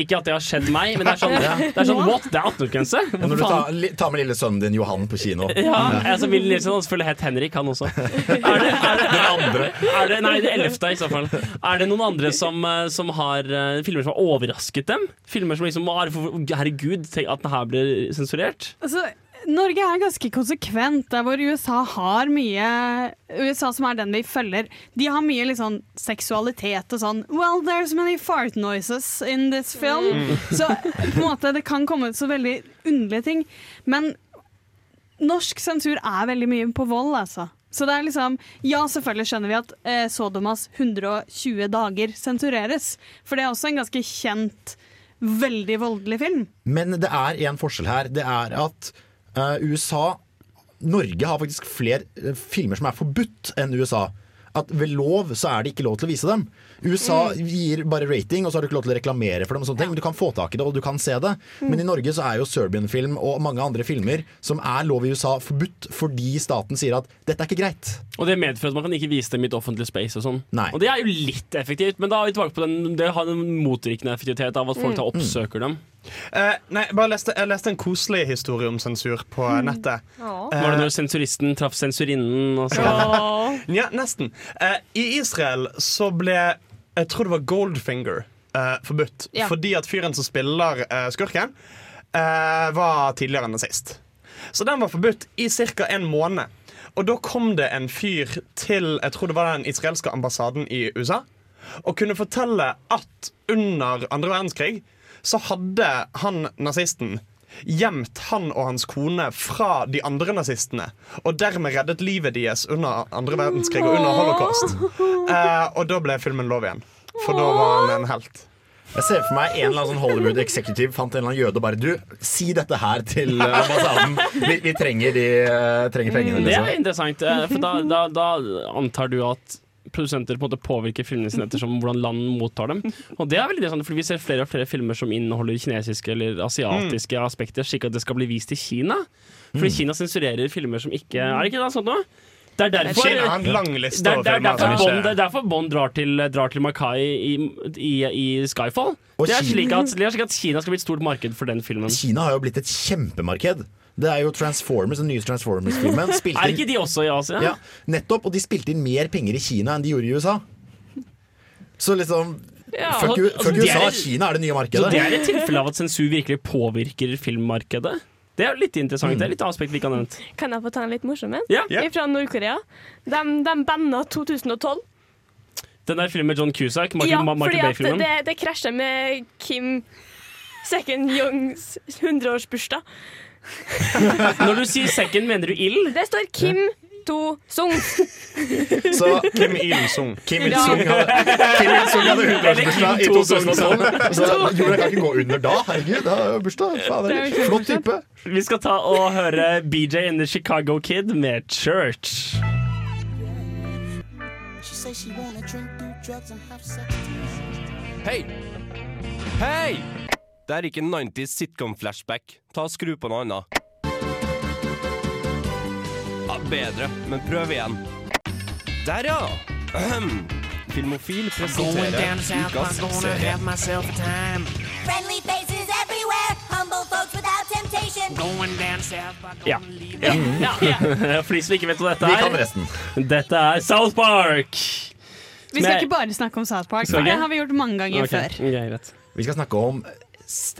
Ikke at det har skjedd meg, men det er sånn, Ja. det er sånn what? Det er 18-årsgrense? Ja, Når du tar, li- tar med lille sønnen din Johan på kino. Ja, altså Willy lille og selvfølgelig het Henrik, han også. Er det, er det, Den andre. er det, nei, det ellevte i så fall. Er det noen andre som, eh, som har eh, filmer som har overrasket dem? Filmer som liksom Herregud, tenk at den her blir sensurert? Altså, Norge er ganske konsekvent, der hvor USA har mye USA som er den vi følger, de har mye sånn seksualitet og sånn Well, there's many fart noises in this film. Mm. Så på en måte, det kan komme ut så veldig underlige ting. Men norsk sensur er veldig mye på vold, altså. Så det er liksom Ja, selvfølgelig skjønner vi at eh, Sodomas 120 dager sensureres, for det er også en ganske kjent, veldig voldelig film. Men det er en forskjell her. Det er at USA Norge har faktisk flere eh, filmer som er forbudt enn USA. At ved lov så er det ikke lov til å vise dem. USA gir bare rating, og så har du ikke lov til å reklamere for dem. og sånne ting Men du kan få tak i det, og du kan se det. Men i Norge så er jo Serbian-film og mange andre filmer som er lov i USA, forbudt fordi staten sier at dette er ikke greit. Og det medfører at man kan ikke vise dem i et offentlig space og sånn. Og det er jo litt effektivt, men da er vi tilbake på den Det har en motvirkende effektivitet av at folk tar da oppsøker dem. Uh, nei, bare leste, jeg leste en koselig historie om sensur på Mm. nettet. Var det når sensuristen traff sensurinnen? Og så? ja, nesten. Uh, I Israel så ble Jeg tror det var Goldfinger uh, forbudt. Ja. Fordi at fyren som spiller uh, skurken, uh, var tidligere enn sist. Så den var forbudt i ca. en måned. Og da kom det en fyr til jeg tror det var den israelske ambassaden i USA og kunne fortelle at under andre verdenskrig så hadde han nazisten gjemt han og hans kone fra de andre nazistene. Og dermed reddet livet deres under andre verdenskrig og under holocaust. Eh, og da ble filmen lov igjen. For da var han en helt. Jeg ser for meg en eller annen sånn Hollywood executive fant en eller annen jøde og bare Du, si dette her til eh, ambassaden. Vi, vi trenger, de, eh, trenger pengene. Det er Liksom. interessant, eh, for da, da, da antar du at produsenter på en måte påvirker filmene sine ettersom hvordan land mottar dem. Og det er veldig interessant, for Vi ser flere og flere filmer som inneholder kinesiske eller asiatiske aspekter, slik at det skal bli vist i Kina. Fordi Mm. Kina sensurerer filmer som ikke Er det ikke det sånn nå? Det er derfor, Kina har en lang liste det er, over det er derfor Bond, det er derfor Bond drar til, drar til Makai i, i, i Skyfall. Det er, at, det er slik at Kina skal bli et stort marked for den filmen. Kina har jo blitt et kjempemarked. Det er jo Transformers, den nye Transformers-filmen. spilte Er ikke de også i Asia? Ja, nettopp. Og de spilte inn mer penger i Kina enn de gjorde i USA. Så liksom Ja, Fuck, altså, fuck USA, er- Kina er det nye markedet. Så det er et tilfelle av at sensur virkelig påvirker filmmarkedet? Det er litt interessant. Det er litt aspekt vi ikke har nevnt. Kan jeg få ta en litt morsom en? Ja. Fra Nord-Korea. De, de banna 2012. Den der filmen med John Cusack, Michael, ja, Ma- fordi at det, det krasjer med Kim Second Youngs 100-årsbursdag. Når du sier second, mener du ild? Det står Kim To Sung. Så Kim Il-sung. Kim Il-sung hadde, Kim Il-sung hadde 100-årsbursdag i 2012. Så jorda kan ikke gå under da. Herregud, da er jo bursdag. Fader. Flott type. Vi skal ta og høre BJ in the Chicago Kid med Church. She say she wanna drink, do drugs and have sex. Hei! Hei! Det er ikke 90s sitcom-flashback. Ta og Skru på noe annet. Ja, bedre, men prøv igjen. Der, ja! Ahem. Filmofil presenterer ukas serie. myself a time. Friendly faces everywhere, humble folks without temptation. Going down south by Ja. ja. For de som ikke vet hva dette Vi er kan resten. Dette er South Park. Vi skal ikke bare snakke om South Park, for det har vi gjort mange ganger Ok, før. greit. Vi skal snakke om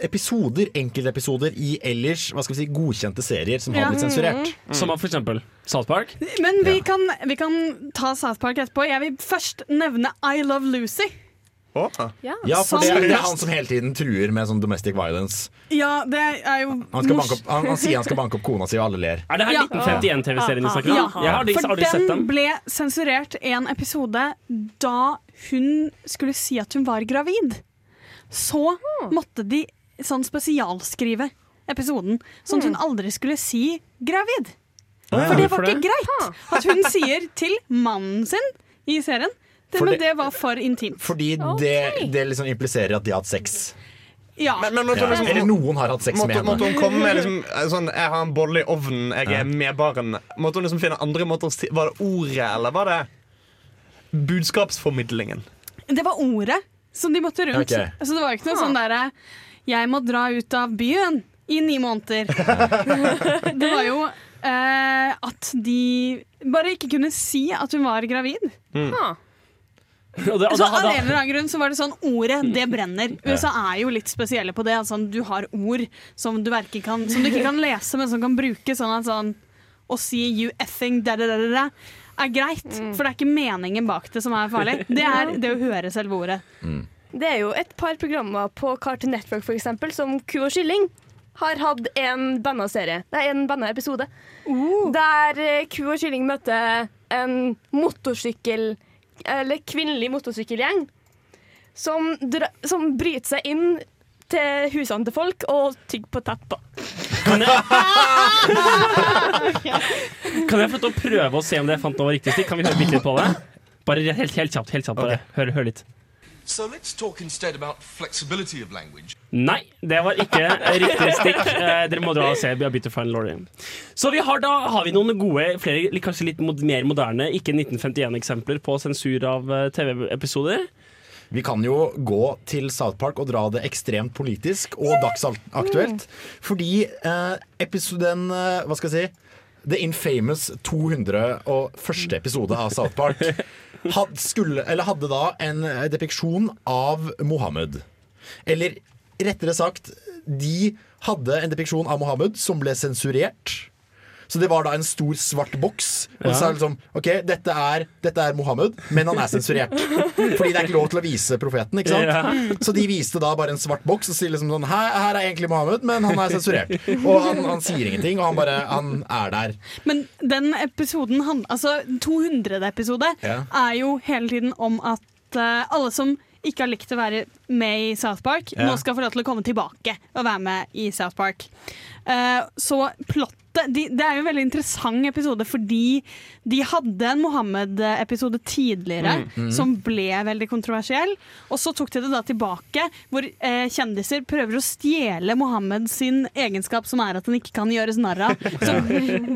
episoder, enkeltepisoder i ellers hva skal vi si, godkjente serier som har Ja. blitt sensurert. Som av for eksempel South Park. Men vi, kan, vi kan ta South Park etterpå. Jeg vil først nevne I Love Lucy. Ja. Ja, for det det, det er han som hele tiden truer med sånn domestic violence. Ja, det er jo Han, skal banke opp, han, han sier han skal banke opp kona si, og alle ler. Er det her Ja. 1951-TV-serien du snakker om? Ja, aldri, for aldri sett den ble sensurert en episode da hun skulle si at hun var gravid. Så måtte de sånn spesialskrive episoden, sånn at hun aldri skulle si gravid. For det var ikke greit at hun sier til mannen sin i serien Det, men det- det var for intimt. Fordi det, det liksom impliserer at de har hatt sex. Ja. Men, men men, Ja. liksom, Eller noen har hatt sex måtte, med henne. måtte hun komme med liksom, eh, sånn Jeg har en bolle i ovnen, jeg er med barn. Måtte hun liksom finne andre måter Var det ordet, eller var det budskapsformidlingen? Det var ordet som de måtte rundt. så Altså, det var ikke noe sånn derre Jeg må dra ut av byen i ni måneder. det var jo eh, at de bare ikke kunne si at hun var gravid. Mm. Ah. Og det- og Så av en eller annen grunn så var det sånn Ordet, det brenner. USA er jo litt spesielle på det. Altså, du har ord som du, kan, som du ikke kan lese, men som kan bruke sånn at sånn Å si 'you effing da da da da da' er greit. For det er ikke meningen bak det som er farlig. Det er det å høre selve ordet. Det er jo et par programmer på Cartoon Network for eksempel, som Ku og kylling har hatt en banna serie. Nei, en banna episode. Der eh, Ku og kylling møter en motorsykkel Eller kvinnelig motorsykkelgjeng som, dra, som bryter seg inn til husene til folk og tygger på tepper. Kan jeg få lov til å prøve å se om det jeg fant nå var riktig stikk? Kan vi høre bitte litt på det? Bare helt, helt kjapt. helt kjapt bare. Hør, hør litt. So let's talk instead about flexibility of language. Nei, det var ikke riktig stikk. Eh, dere må dra og se Beautiful Laurie. Så vi har da har vi noen gode, flere, kanskje litt mer moderne, ikke 1951-eksempler på sensur av eh, TV-episoder. Vi kan jo gå til South Park og dra det ekstremt politisk og dagsaktuelt. Fordi eh, episoden eh, Hva skal jeg si? The Infamous 201. episode av South Park had, skulle, eller hadde da en eh, depiksjon av Mohammed. Eller rettere sagt, de hadde en depiksjon av Mohammed som ble sensurert. Så det var da en stor svart boks. Og Ja. så er det liksom OK, dette er, dette er Mohammed, men han er sensurert. Fordi det er ikke lov til å vise profeten. ikke sant? Ja. Så de viste da bare en svart boks og sier liksom sånn her, her er egentlig Mohammed, men han er sensurert. Og han, han sier ingenting, og han bare Han er der. Men den episoden, han- altså 200. episode, Ja. er jo hele tiden om at uh, alle som ikke har likt å være med i South Park, Ja. nå skal få lov til å komme tilbake og være med i South Park. Uh, så plottet de, Det er jo en veldig interessant episode fordi de hadde en Mohammed-episode tidligere Mm, mm. som ble veldig kontroversiell. Og så tok de det da tilbake, hvor uh, kjendiser prøver å stjele Mohammed sin egenskap, som er at han ikke kan gjøres narr av. Så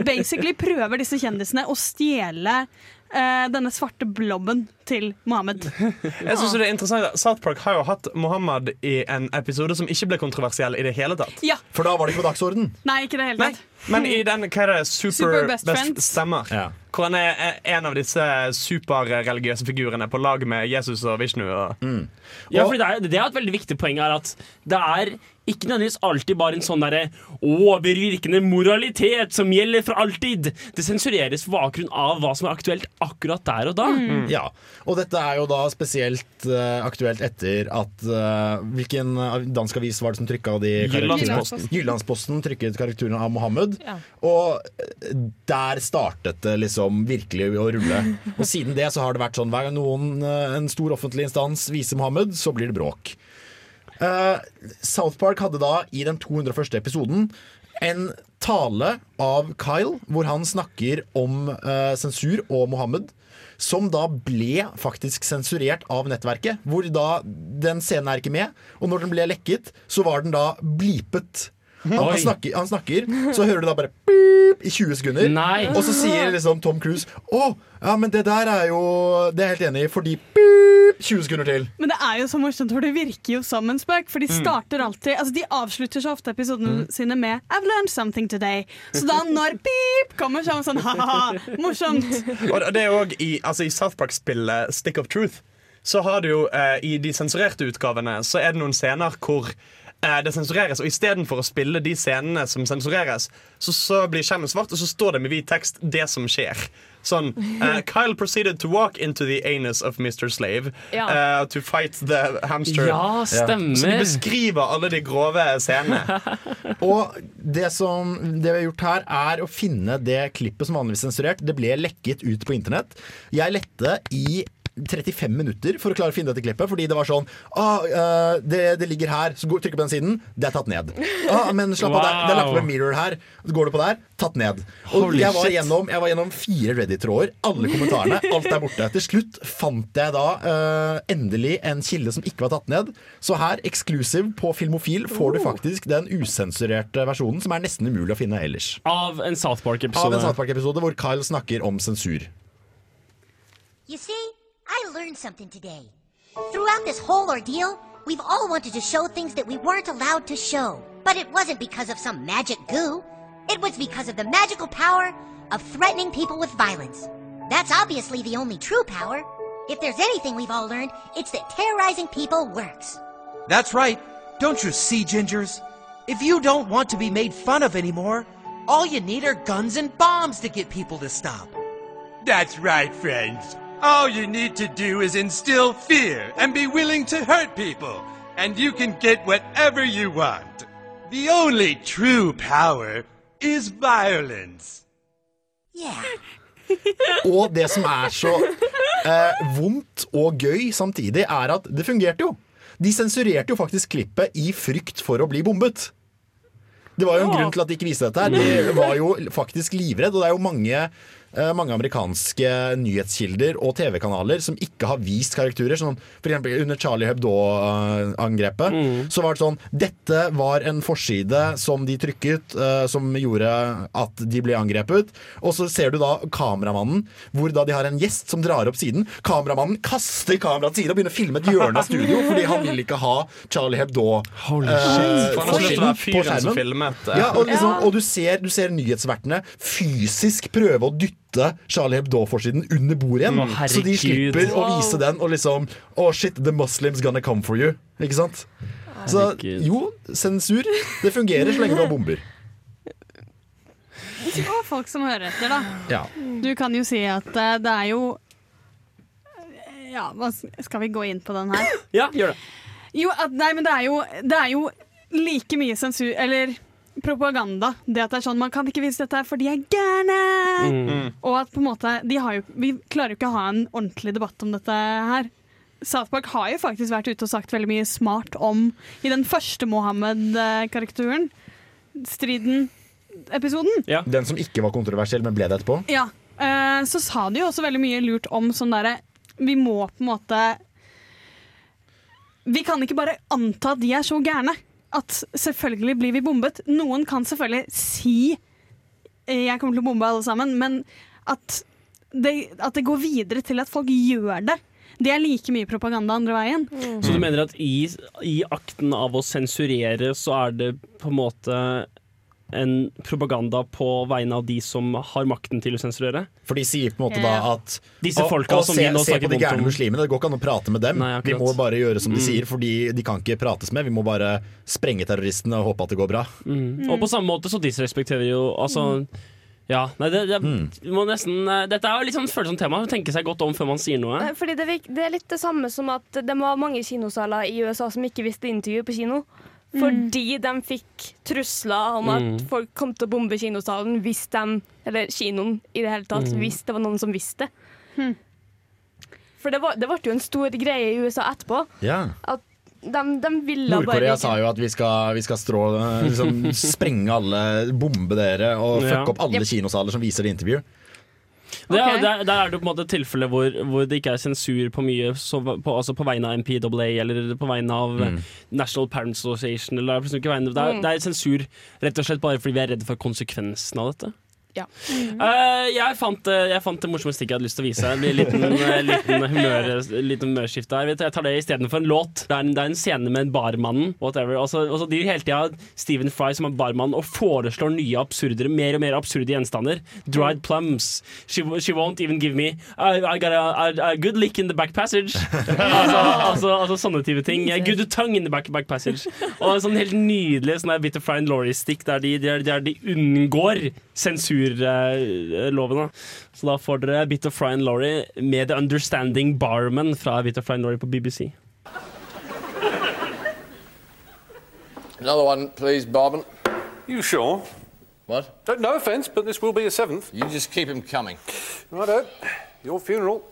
basically prøver disse kjendisene å stjele eh, denne svarte blobben til Mohammed. Jeg synes det er interessant at South Park har jo hatt Mohammed i en episode som ikke ble kontroversiell i det hele tatt. Ja. For da var det ikke på dagsorden. Nei, ikke det hele tatt. Men i den hva er det, Super, Super Best Friends. Stemmer. Hvor han er en av disse superreligiøse figurene på lag med Jesus og Vishnu. Og, Ja, fordi det er, det er et veldig viktig poeng her at det er ikke nødvendigvis alltid bare en sånn derre overvirkende moralitet som gjelder for alltid. Det sensureres på bakgrunn av hva som er aktuelt akkurat der og da. Ja, og dette er jo da spesielt uh, aktuelt etter at uh, Hvilken eh, dansk avis var det som trykka de karakterene? Jyllandsposten. Jyllandsposten trykket karakterene av Mohammed. Ja. Og der startet det liksom virkelig å rulle. Og siden det så har det vært sånn hver gang noen, eh, en stor offentlig instans viser Mohammed, så blir det bråk. Uh, South Park hadde da i den 201. episoden en tale av Kyle hvor han snakker om uh, sensur og Mohammed. Som da ble faktisk sensurert av nettverket. Hvor da Den scenen er ikke med, og når den ble lekket, så var den da blipet. Han, han, snakker, han snakker, så hører du da bare beep i 20 sekunder. Nei. Og så sier liksom Tom Cruise Å, ja, men det der er jo Det er jeg helt enig i, fordi beep 20 sekunder til. Men det er jo så morsomt, for det virker jo som en spøk. For de Mm. starter alltid Altså de avslutter så ofte episodene sine med 'I've learned something today'. Så da når beep kommer, så er man sånn ha-ha, morsomt. og det er òg i, altså, i South Park-spillet Stick of Truth. Så har du jo eh, I de sensurerte utgavene Så er det noen scener hvor det sensureres. Og istedenfor å spille de scenene som sensureres, så, så blir skjermen svart, og så står det med hvit tekst 'det som skjer'. Sånn uh, Kyle proceeded to walk into the anus of Mr. Slave Ja. uh, to fight the hamster. Ja, stemmer. Så de beskriver alle de grove scenene. Og det som det vi har gjort her, er å finne det klippet som vanligvis er sensurert. Det ble lekket ut på internett. Jeg lette i 35 minutter for å klare å finne dette klippet. Fordi det var sånn ah, uh, det, det ligger her, så trykk på den siden. Det er tatt ned. Ah, men slapp av, det det er lagt på en mirror her. Så går du på der, tatt ned. Og jeg var, gjennom, jeg var gjennom fire Reddit-tråder. Alle kommentarene. Alt er borte. Til slutt fant jeg da uh, endelig en kilde som ikke var tatt ned. Så her, eksklusiv på Filmofil, får du faktisk den usensurerte versjonen, som er nesten umulig å finne ellers. Av en South Park-episode. en South Park-episode hvor Kyle snakker om sensur. You see, I learned something today. Throughout this whole ordeal, we've all wanted to show things that we weren't allowed to show. But it wasn't because of some magic goo. It was because of the magical power of threatening people with violence. That's obviously the only true power. If there's anything we've all learned, it's that terrorizing people works. That's right. Don't you see, Gingers? If you don't want to be made fun of anymore, all you need are guns and bombs to get people to stop. That's right, friends. All you need to do is instill fear and be willing to hurt people, and you can get whatever you want. The only true power is violence. Yeah. Og det som er så eh, vondt og gøy samtidig, er at det fungerte jo. De sensurerte jo faktisk klippet i frykt for å bli bombet. Det var jo en grunn til at de ikke viste dette. her De var jo faktisk livredd, og det er jo mange mange amerikanske nyhetskilder og TV-kanaler som ikke har vist karakterer. Sånn, for eksempel under Charlie Hebdo-angrepet så var det sånn Dette var en forside som de trykket, eh, som gjorde at de ble angrepet. Og så ser du da kameramannen, hvor da de har en gjest som drar opp siden. Kameramannen kaster kameraet til side og begynner å filme et hjørne av studio fordi han vil ikke ha Charlie Hebdo Holy eh, shit. Være på skjermen. eh. Ja, og, liksom, og du ser, du ser nyhetsvertene fysisk prøve å dytte Charlie Hebdo-forsiden under bordet igjen. Å, så de slipper å vise den og liksom Oh shit, the Muslims gonna come for you. Ikke sant? Så jo, sensur. Det fungerer så lenge du har bomber. Og folk som hører etter, da. Ja. Du kan jo si at eh, det er jo Ja, hva skal vi gå inn på den her? Ja, gjør det. Jo, at, nei, men det er jo, det er jo like mye sensur Eller propaganda. Det at det er sånn Man kan ikke vise dette for de er gærne! Mm. Og at på en måte de har jo, Vi klarer jo ikke å ha en ordentlig debatt om dette her. South Park har jo faktisk vært ute og sagt veldig mye smart om I den første Mohammed-karikaturen, striden-episoden, Ja. Den som ikke var kontroversiell, men ble det etterpå. ja, eh, så sa de jo også veldig mye lurt om sånn derre Vi må på en måte Vi kan ikke bare anta at de er så gærne. At selvfølgelig blir vi bombet. Noen kan selvfølgelig si eh, 'jeg kommer til å bombe alle sammen', men at det, at det går videre til at folk gjør det. Det er like mye propaganda andre veien. Så du mener at i, i akten av å sensurere, så er det på en måte en propaganda på vegne av de som har makten til å sensurere? For de sier på en måte da at Disse folka å, som se, vi nå se på de gærne muslimene. Det går ikke an å prate med dem. Nei, vi må bare gjøre som de Mm. sier, Fordi de kan ikke prates med. Vi må bare sprenge terroristene og håpe at det går bra. Mm. Og på samme måte så disrespekterer jo altså ja, nei, det, det, vi må nesten, eh, Dette er jo litt sånn følsomt tema. Tenke seg godt om før man sier noe. Eh, Fordi det, det er litt det samme som at det var mange kinosaler i USA som ikke visste intervju på kino. Fordi de fikk trusler om at Mm. folk kom til å bombe kinosalen hvis de Eller kinoen i det hele tatt, Mm. hvis det var noen som visste. For det, var, det ble jo en stor greie i USA etterpå. Ja. At de, de ville bare Nord-Korea sa jo at vi skal, vi skal strå, liksom, sprenge alle, bombe dere og Ja. opp alle Yep. kinosaler som viser det intervju. Det, Ok. der, der er det på en måte et tilfelle hvor, hvor det ikke er sensur på mye, så, på, altså på vegne av MPAA eller på vegne av Mm. National Parents Association. Eller det, er det, er, Mm. det er sensur rett og slett bare fordi vi er redde for konsekvensen av dette. Ja. Eh, jeg, fant, eh, jeg fant det morsomme stikket jeg hadde lyst til å vise. En liten, eh, liten, humør, liten humørskifte her. Jeg tar det istedenfor en låt. Det er en, det er en scene med en barmannen. Whatever. så altså de hele tida Stephen Fry som er barmann og foreslår nye absurdere, mer og mer absurde gjenstander. Dried plums. She, she won't even give me I, I got a, a, a good lick in the back passage. altså, altså, altså sånne type ting. Good tongue in the back, back passage. Og en sånn helt nydelig sånn Bitter Fry and Laurie-stikk der, de- der, der de unngår sensurlovene. Så da får dere Bit of Fry and Laurie med The Understanding Barman fra Bit of Fry and Laurie på BBC. Another one, please, Barman. What? No offence, but this will be a seventh. You just keep him coming. Righto. Your funeral.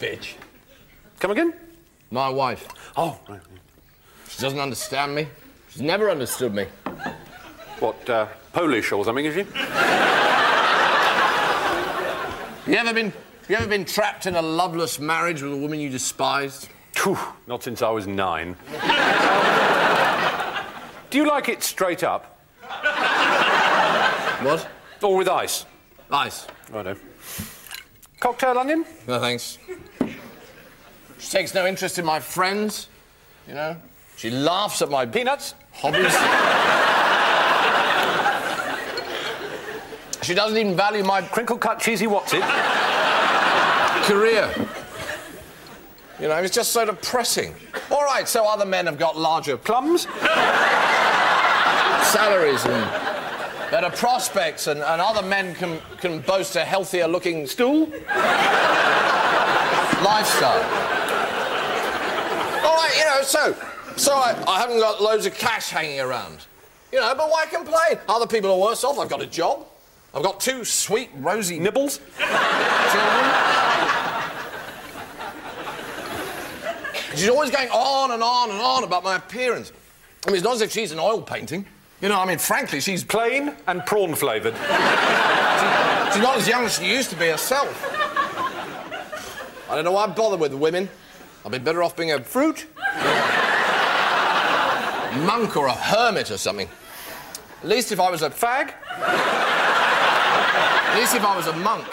Bitch. Come again? My wife. Oh, right. She doesn't understand me. She's never understood me. What, uh, Polish or something, is she? You ever been you ever been trapped in a loveless marriage with a woman you despised? Not since I was nine. Do you like it straight up? What? Or with ice? Ice. Righto. Cocktail onion? No thanks. She takes no interest in my friends. You know? She laughs at my Peanuts? hobbies. she doesn't even value my Crinkle cut cheesy what's it? career. You know, it's just so depressing. All right, so other men have got larger Plums? salaries and better prospects, and, and other men can, can boast a healthier looking Stool? lifestyle. All right, you know, so so I, I haven't got loads of cash hanging around. You know, but why complain? Other people are worse off. I've got a job. I've got two sweet, rosy Nibbles? She's always going on and on and on about my appearance. I mean, it's not as if she's an oil painting. You know, I mean, frankly, she's Plain and prawn flavoured. She's not as young as she used to be herself. I don't know why I bother with women. I'd be better off being a fruit, monk, or a hermit or something. At least if I was a Fag? At least if I was a monk,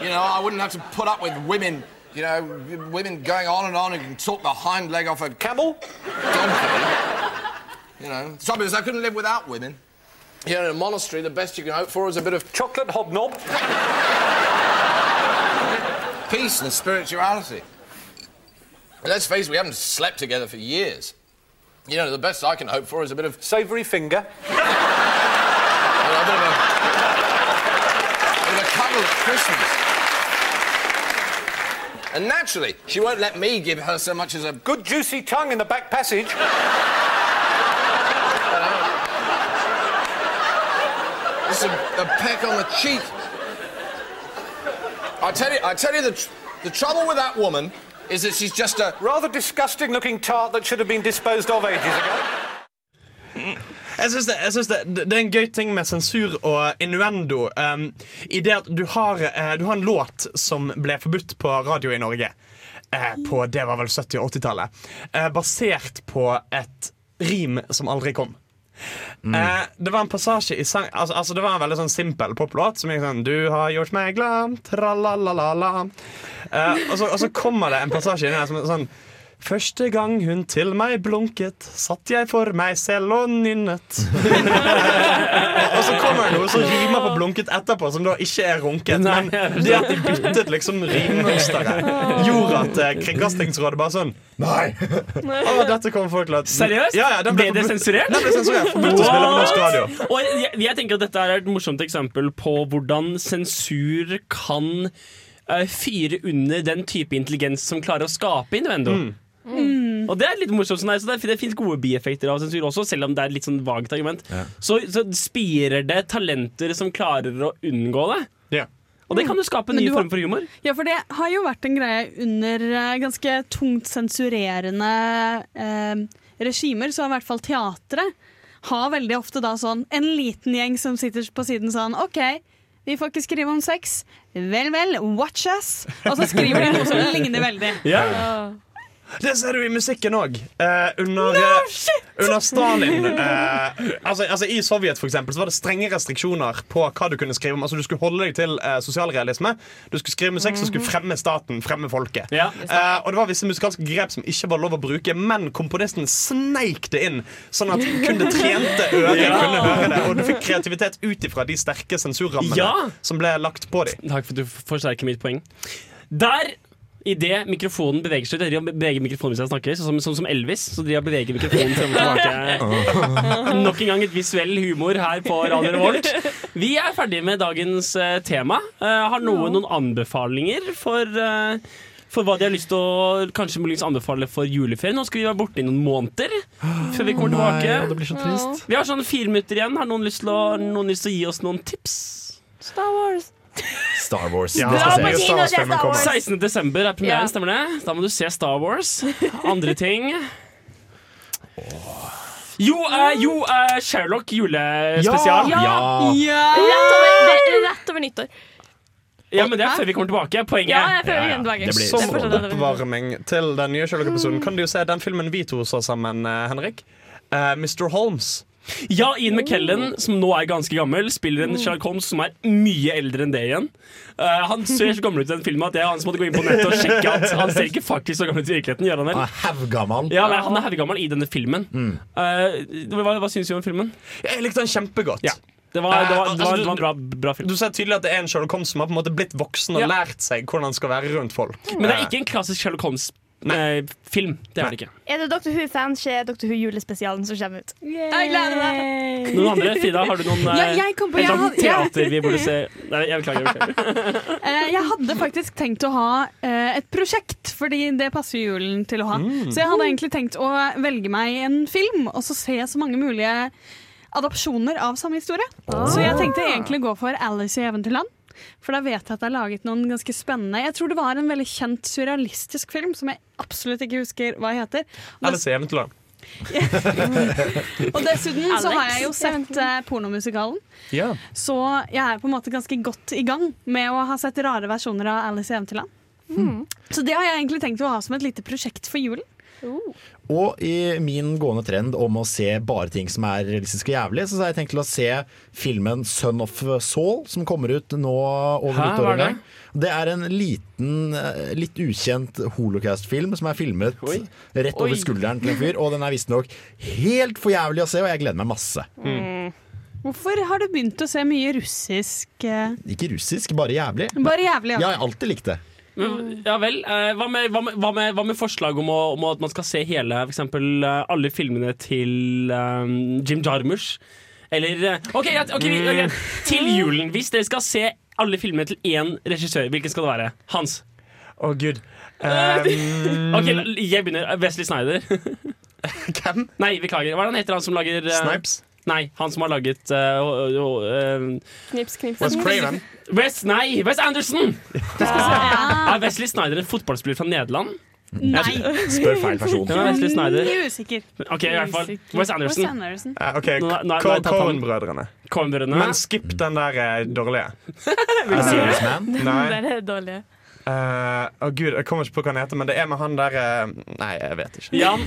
you know, I wouldn't have to put up with women, you know, women going on and on and can talk the hind leg off a Camel? You know, is I couldn't live without women. You know, in a monastery, the best you can hope for is a bit of Chocolate hobnob? peace and spirituality. Let's face it, we haven't slept together for years. You know, the best I can hope for is a bit of, Savoury finger? you know, a bit of a, bit of a cuddle at Christmas. And naturally, she won't let me give her so much as a Good juicy tongue in the back passage? just a, a peck on the cheek. I tell you, I tell you the, tr- the trouble with that woman is that she's just a Rather disgusting looking tart that should have been disposed of ages ago. Jeg synes, det, jeg synes det, det er en gøy ting med sensur og innuendo. Um, I det at du har, uh, du har en låt som ble forbudt på radio i Norge. uh, på det var vel 70- og 80-tallet. uh, basert på et rim som aldri kom. Eh, det var en passasje i sang altså, altså Det var en veldig sånn simpel poplåt som gikk sånn Du har gjort meg glad, tralalala. Eh, og, så, og så kommer det en passasje inni her som er sånn Første gang hun til meg blunket, satt jeg for meg selv og nynnet. og så kommer det noe som rimer på blunket etterpå, som da ikke er runket. Men det at de byttet liksom rimmønsteret, gjorde at eh, Kringkastingsrådet bare sånn Nei! Å, dette kommer folk til at Seriøst? Ja, ja, den ble det sensurert? Den ble sensurert. Forbudt å spille på norsk radio. Og jeg, jeg tenker at dette er et morsomt eksempel på hvordan sensur kan uh, fyre under den type intelligens som klarer å skape innuendo. Mm. Og det er litt morsomt. sånn så Det, det fins gode bieffekter av sensur også, selv om det er et litt sånn vagt argument. Så, så spirer det talenter som klarer å unngå det. Og det kan jo skape en ny form for humor. Ja, for det har jo vært en greie under eh, ganske tungt sensurerende eh, regimer, så i hvert fall teatret har veldig ofte da sånn en liten gjeng som sitter på siden sånn OK, vi får ikke skrive om sex. Vel, vel, watch us. Og så skriver de noe som ligner veldig. Det ser du i musikken òg. under, no, under Stalin eh, altså, altså I Sovjet for eksempel, så var det strenge restriksjoner på hva du kunne skrive om. Altså Du skulle holde deg til eh, sosialrealisme. Du skulle skrive musikk som skulle fremme staten, fremme folket. Eh, og det var visse musikalske grep som ikke var lov å bruke, men komponisten sneik det inn, sånn at kun det trente øret Ja. kunne høre det. Og du fikk kreativitet ut ifra de sterke sensurrammene Ja. som ble lagt på dem. Takk for at du forsterker mitt poeng. Der Idet mikrofonen beveger seg og beveger mikrofonen hvis jeg snakker, sånn som, sånn som Elvis. Så de beveger mikrofonen frem og tilbake. Nok en gang et visuell humor her på Radio Revolt. Vi er ferdige med dagens eh, tema. Eh, har noen noen anbefalinger for eh, for hva de har lyst til å kanskje muligens anbefale for juleferie. Nå skal vi være borte i noen måneder før vi kommer Nei, tilbake. det blir så trist. Vi har sånn fire minutter igjen. Har noen lyst til å, noen lyst til å gi oss noen tips? Star Wars. Star Wars. Ja, og se Star Wars. 16. desember er premieren, stemmer det? Da må du se Star Wars. Andre ting Jo, eh, jo eh, Sherlock julespesial. Ja. Rett, over, det er rett over nyttår. Ja, men det er før vi kommer tilbake. Poenget Ja, jeg føler vi kommer tilbake. blir- Det er Som oppvarming til den nye Sherlock-episoden kan du jo se den filmen vi to så sammen, eh, Henrik. Uh, Mr. Holmes. Ja, Ian McKellen, som nå er ganske gammel, spiller en Sherlock Holmes som er mye eldre enn det igjen. Uh, han ser så gammel ut i den filmen at jeg måtte gå inn på nettet og sjekke at han ser ikke faktisk så gammel ut i virkeligheten. Gjør han vel? Han er haugammal. Ja, nei, han er hevgammel i denne filmen. Mm. Eh, hva hva syns du om filmen? Jeg likte den kjempegodt. Ja. Det var, det var, det var, Altså, det var en bra, bra film. Du ser tydelig at det er en Sherlock Holmes som har på en måte blitt voksen og Ja. lært seg hvordan han skal være rundt folk. Men det er ikke en klassisk Sherlock Holmes-film. det er det ikke. Er det Dr. Who-fan, se Dr. Who-julespesialen som kommer ut. Jeg gleder meg. Noen andre? Frida, har du noen Ja, jeg kom på- jeg hadde- teater vi burde se Nei, jeg beklager. jeg. Eh, jeg hadde faktisk tenkt å ha eh, et prosjekt, fordi det passer julen til å ha. Mm. Så jeg hadde egentlig tenkt å velge meg en film, og så se så mange mulige adopsjoner av samme historie. Så jeg tenkte egentlig å gå for Alice i Eventyrland. For da vet jeg at det er laget noen ganske spennende Jeg tror det var en veldig kjent surrealistisk film som jeg absolutt ikke husker hva heter. Og Alice i Eventyrland. Og dessuten så har jeg jo sett eh, pornomusikalen. Ja. Så jeg er på en måte ganske godt i gang med å ha sett rare versjoner av Alice i Eventyrland. Så det har jeg egentlig tenkt å ha som et lite prosjekt for julen. Og i min gående trend om å se bare ting som er realistisk og jævlig, så har jeg tenkt til å se filmen 'Son of Saul', som kommer ut nå over Hæ, nyttår det? Det er en liten, eh, litt ukjent holocaust-film som er filmet Oi. rett over Oi. skulderen til en fyr, og den er visstnok helt for jævlig å se, og jeg gleder meg masse. Hvorfor har du begynt å se mye russisk eh, Ikke russisk, bare jævlig. Bare jævlig, Ja, ja. jeg har alltid likt det. Men, ja vel. eh, Hva med, hva, med, hva, med, hva med forslag om, å, om at man skal se hele for eksempel, eh, alle filmene til um, Jim Jarmusch? Eller OK, ja, okay, vi- ok, til julen. Hvis dere skal se alle filmene til én regissør, hvilken skal det være? Hans. Å, gud. Um, OK, jeg begynner. Wesley Snyder. Hvem? Nei, beklager. Hva er det han heter, han som lager uh... Snipes? Nei, han som har laget uh, uh, Knips, knips. Was Craven? Wes, nei, Wes Anderson! Er Wesley Snyder en fotballspiller fra Nederland? Nei. Spør feil person. Er Wesley Snyder? Jeg er usikker. Ok, i hvert fall Wes Anderson. Wes Anderson. Ja, OK, Nå- nå- nå- Co- nå- nå- Coen-brødrene. Coen-brødrene. Men skip den der eh, dårlige. Serious Man? Nei. Den er dårlig. Eh, Å gud, Jeg kommer ikke på hva han heter, men det er med han der eh, Nei, jeg vet ikke. Jan?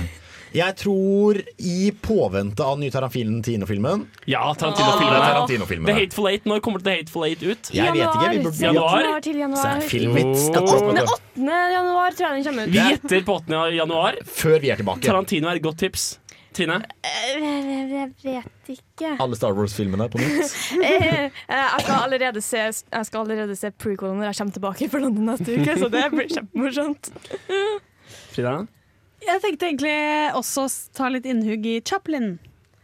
Jeg tror i påvente av den nye Tarantino-filmen Ja, Tarantino-filmen. The Tarantino-filmene. Hateful Eight. Når kommer The Hateful Eight ut? Jeg vet ikke. Vi burde Januar. Januar til januar. er filmvits. Oh. Åttende, åttende januar tror jeg den kommer ut. Vi gjetter på 8. januar. Før vi er tilbake. Tarantino er et godt tips. Trine? Eh, Jeg vet ikke. Alle Star Wars-filmene på nytt. Eh, Jeg skal allerede se, jeg skal allerede se prequelen når jeg kommer tilbake for London neste uke, så det blir kjempemorsomt. Frida? Jeg tenkte egentlig også ta litt innhugg i Chaplin.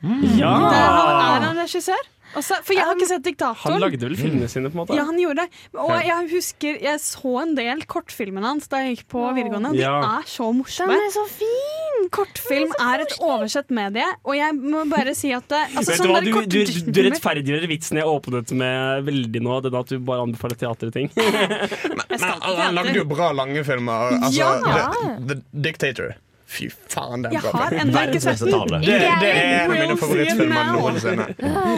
Ja! Der er, han, er regissør? Også, for jeg har ikke sett Han lagde vel filmene sine, på en måte? Ja, han gjorde det. Og jeg husker Jeg så en del kortfilmene hans da jeg gikk på videregående. De Ja. er så morsomme. Den er så fin! Kortfilm er et oversett medie, og jeg må bare si at det, altså, Vet du hva, du, korte du, du rettferdiggjør vitsen jeg åpnet med veldig nå. Den at du bare anbefaler teaterting. Men han lagde jo bra lange filmer. Altså, Ja. The, The Dictator. Fy faen, en Jeg bra har beste tale. Det, det er en av mine favorittfilmer noensinne.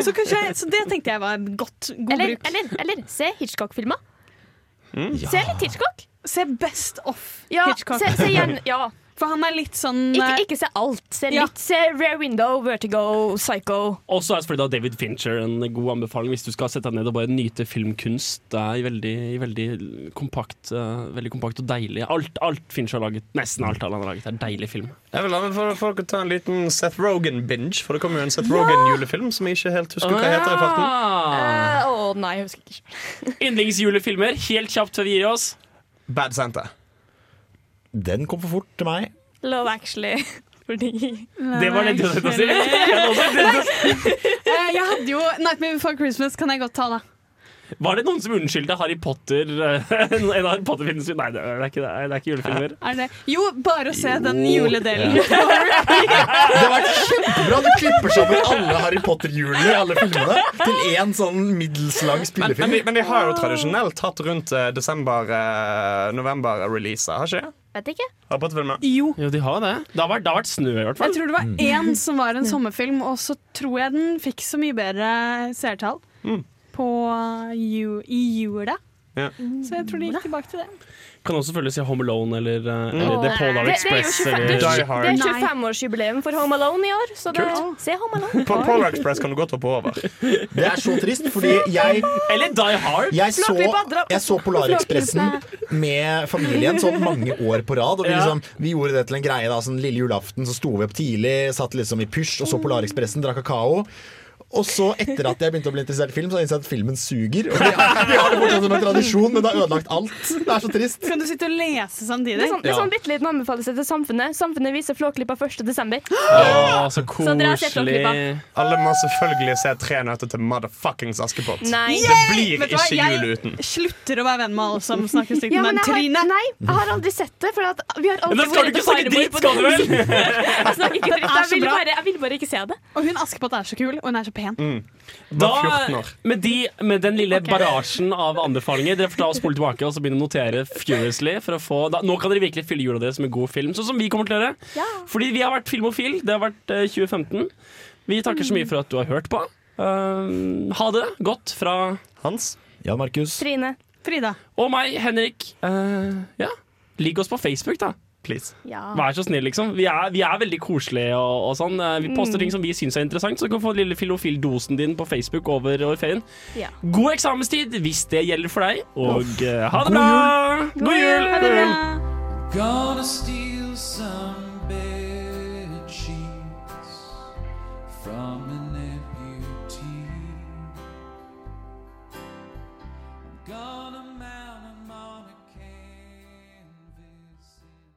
Så, kanskje, så det tenkte jeg var godt, god Eller, bruk. eller, eller se Hitchcock-filmer. Mm. Se litt Hitchcock. Se Best Off Ja, Hitchcock. se, se igjen, ja. For han er litt sånn Ikke, eh, ikke se alt. Se Ja. litt. Se Rare Window, Vertigo, Psycho. Også er selvfølgelig da David Fincher en god anbefaling hvis du skal sette deg ned og bare nyte filmkunst. Det er veldig, veldig, kompakt, uh, veldig kompakt og deilig. Alt, alt Fincher har laget, nesten alt han har laget, er deilig film. Jeg vil anbefale folk å ta en liten Seth Rogan-binge, for det kommer jo en Seth Rogan-julefilm som jeg ikke helt husker hva heter i farten. Å uh, oh, nei, jeg husker ikke. Yndlingsjulefilmer, helt kjapt før vi gir oss. Bad Santa. Den kom for fort til meg. Love Actually. Fordi Det var det du hadde å si. Jeg hadde eh, Jeg hadde jo Nightmare Before Christmas kan jeg godt ta, da. Var det noen som unnskyldte Harry Potter eh, en av Harry Potter-filmene? Nei, det er ikke, det er, ikke julefilmer. Er det? Jo, bare å se den juledelen. Det har vært kjempebra! Du klipper sammen alle Harry Potter-hjulene i alle filmene til én sånn middels lang Men, men, spillefilm. men de har jo tradisjonelt hatt rundt eh, desember-november-releaser, har ikke det? Vet ikke. Harry film, ja. Jo. Jo, de har det. Det har vært, det har vært snø, i hvert fall. Jeg tror det var én som var en sommerfilm, og så tror jeg den fikk så mye bedre seertall på ju i jula. Ja. Så jeg tror de gikk tilbake til det. Kan også selvfølgelig si Home Alone eller, mm. eller The Polar Express. Det, det er jo 25 eller- det er- Hard. det er 25-årsjubileum for Home Alone i år, så det, Kult. se Home Alone. På Polar Express kan du godt hoppe over. Det er så trist, fordi jeg Eller Die Hard. Jeg så, jeg så Polarekspressen med familien sånn mange år på rad. Og vi, liksom, vi gjorde det til en greie. da Sånn Lille julaften så sto vi opp tidlig, satt liksom i pysj og så Polarekspressen, drakk kakao. Og så, etter at jeg begynte å bli interessert i film, Så har jeg innsett at filmen suger. Og vi, har- vi har det fortsatt som en tradisjon, men det har ødelagt alt. Det er så trist. Kan du sitte og lese samtidig? Det er sånn, det er Ja. sånn bitte liten anbefalelse til Samfunnet. Samfunnet viser Flåklypa 1. desember. Å, så Så dere har sett koselig. Flåklypa? Alle må selvfølgelig se Tre nøtter til motherfuckings Askepott. Nei. Det blir Vet ikke jul uten. Jeg slutter å være venn med alle som snakker stygt om den. Trine. nei, jeg har aldri sett det. For at vi har alltid du vært skal du vel? Jeg snakker ikke dritt. Jeg så vil, bare, vil bare ikke se det. Og hun Askepott er så kul, og hun er så pen. Da, Var 14 år. med, de, med den lille barasjen av anbefalinger Dere får ta og spole tilbake og så begynne å notere furiously. Få, da, nå kan dere virkelig fylle jula deres med god film, sånn som vi kommer til å gjøre. Fordi vi har vært filmofil. Det har vært uh, 2015. Vi takker så mye for at du har hørt på. Uh, ha det godt fra Hans. Jan Markus. Trine. Frida. og meg, Henrik. Uh, ja, Ligg oss på Facebook, da. Please. Ja. Vær så snill, liksom. Vi er, vi er veldig koselige og, og sånn. Eh, Vi poster ting som vi syns er interessant, så du kan få lille filofil-dosen din på Facebook over, over ferien. Ja. God eksamenstid hvis det gjelder for deg, og eh, ha det bra! God jul! Ha det bra.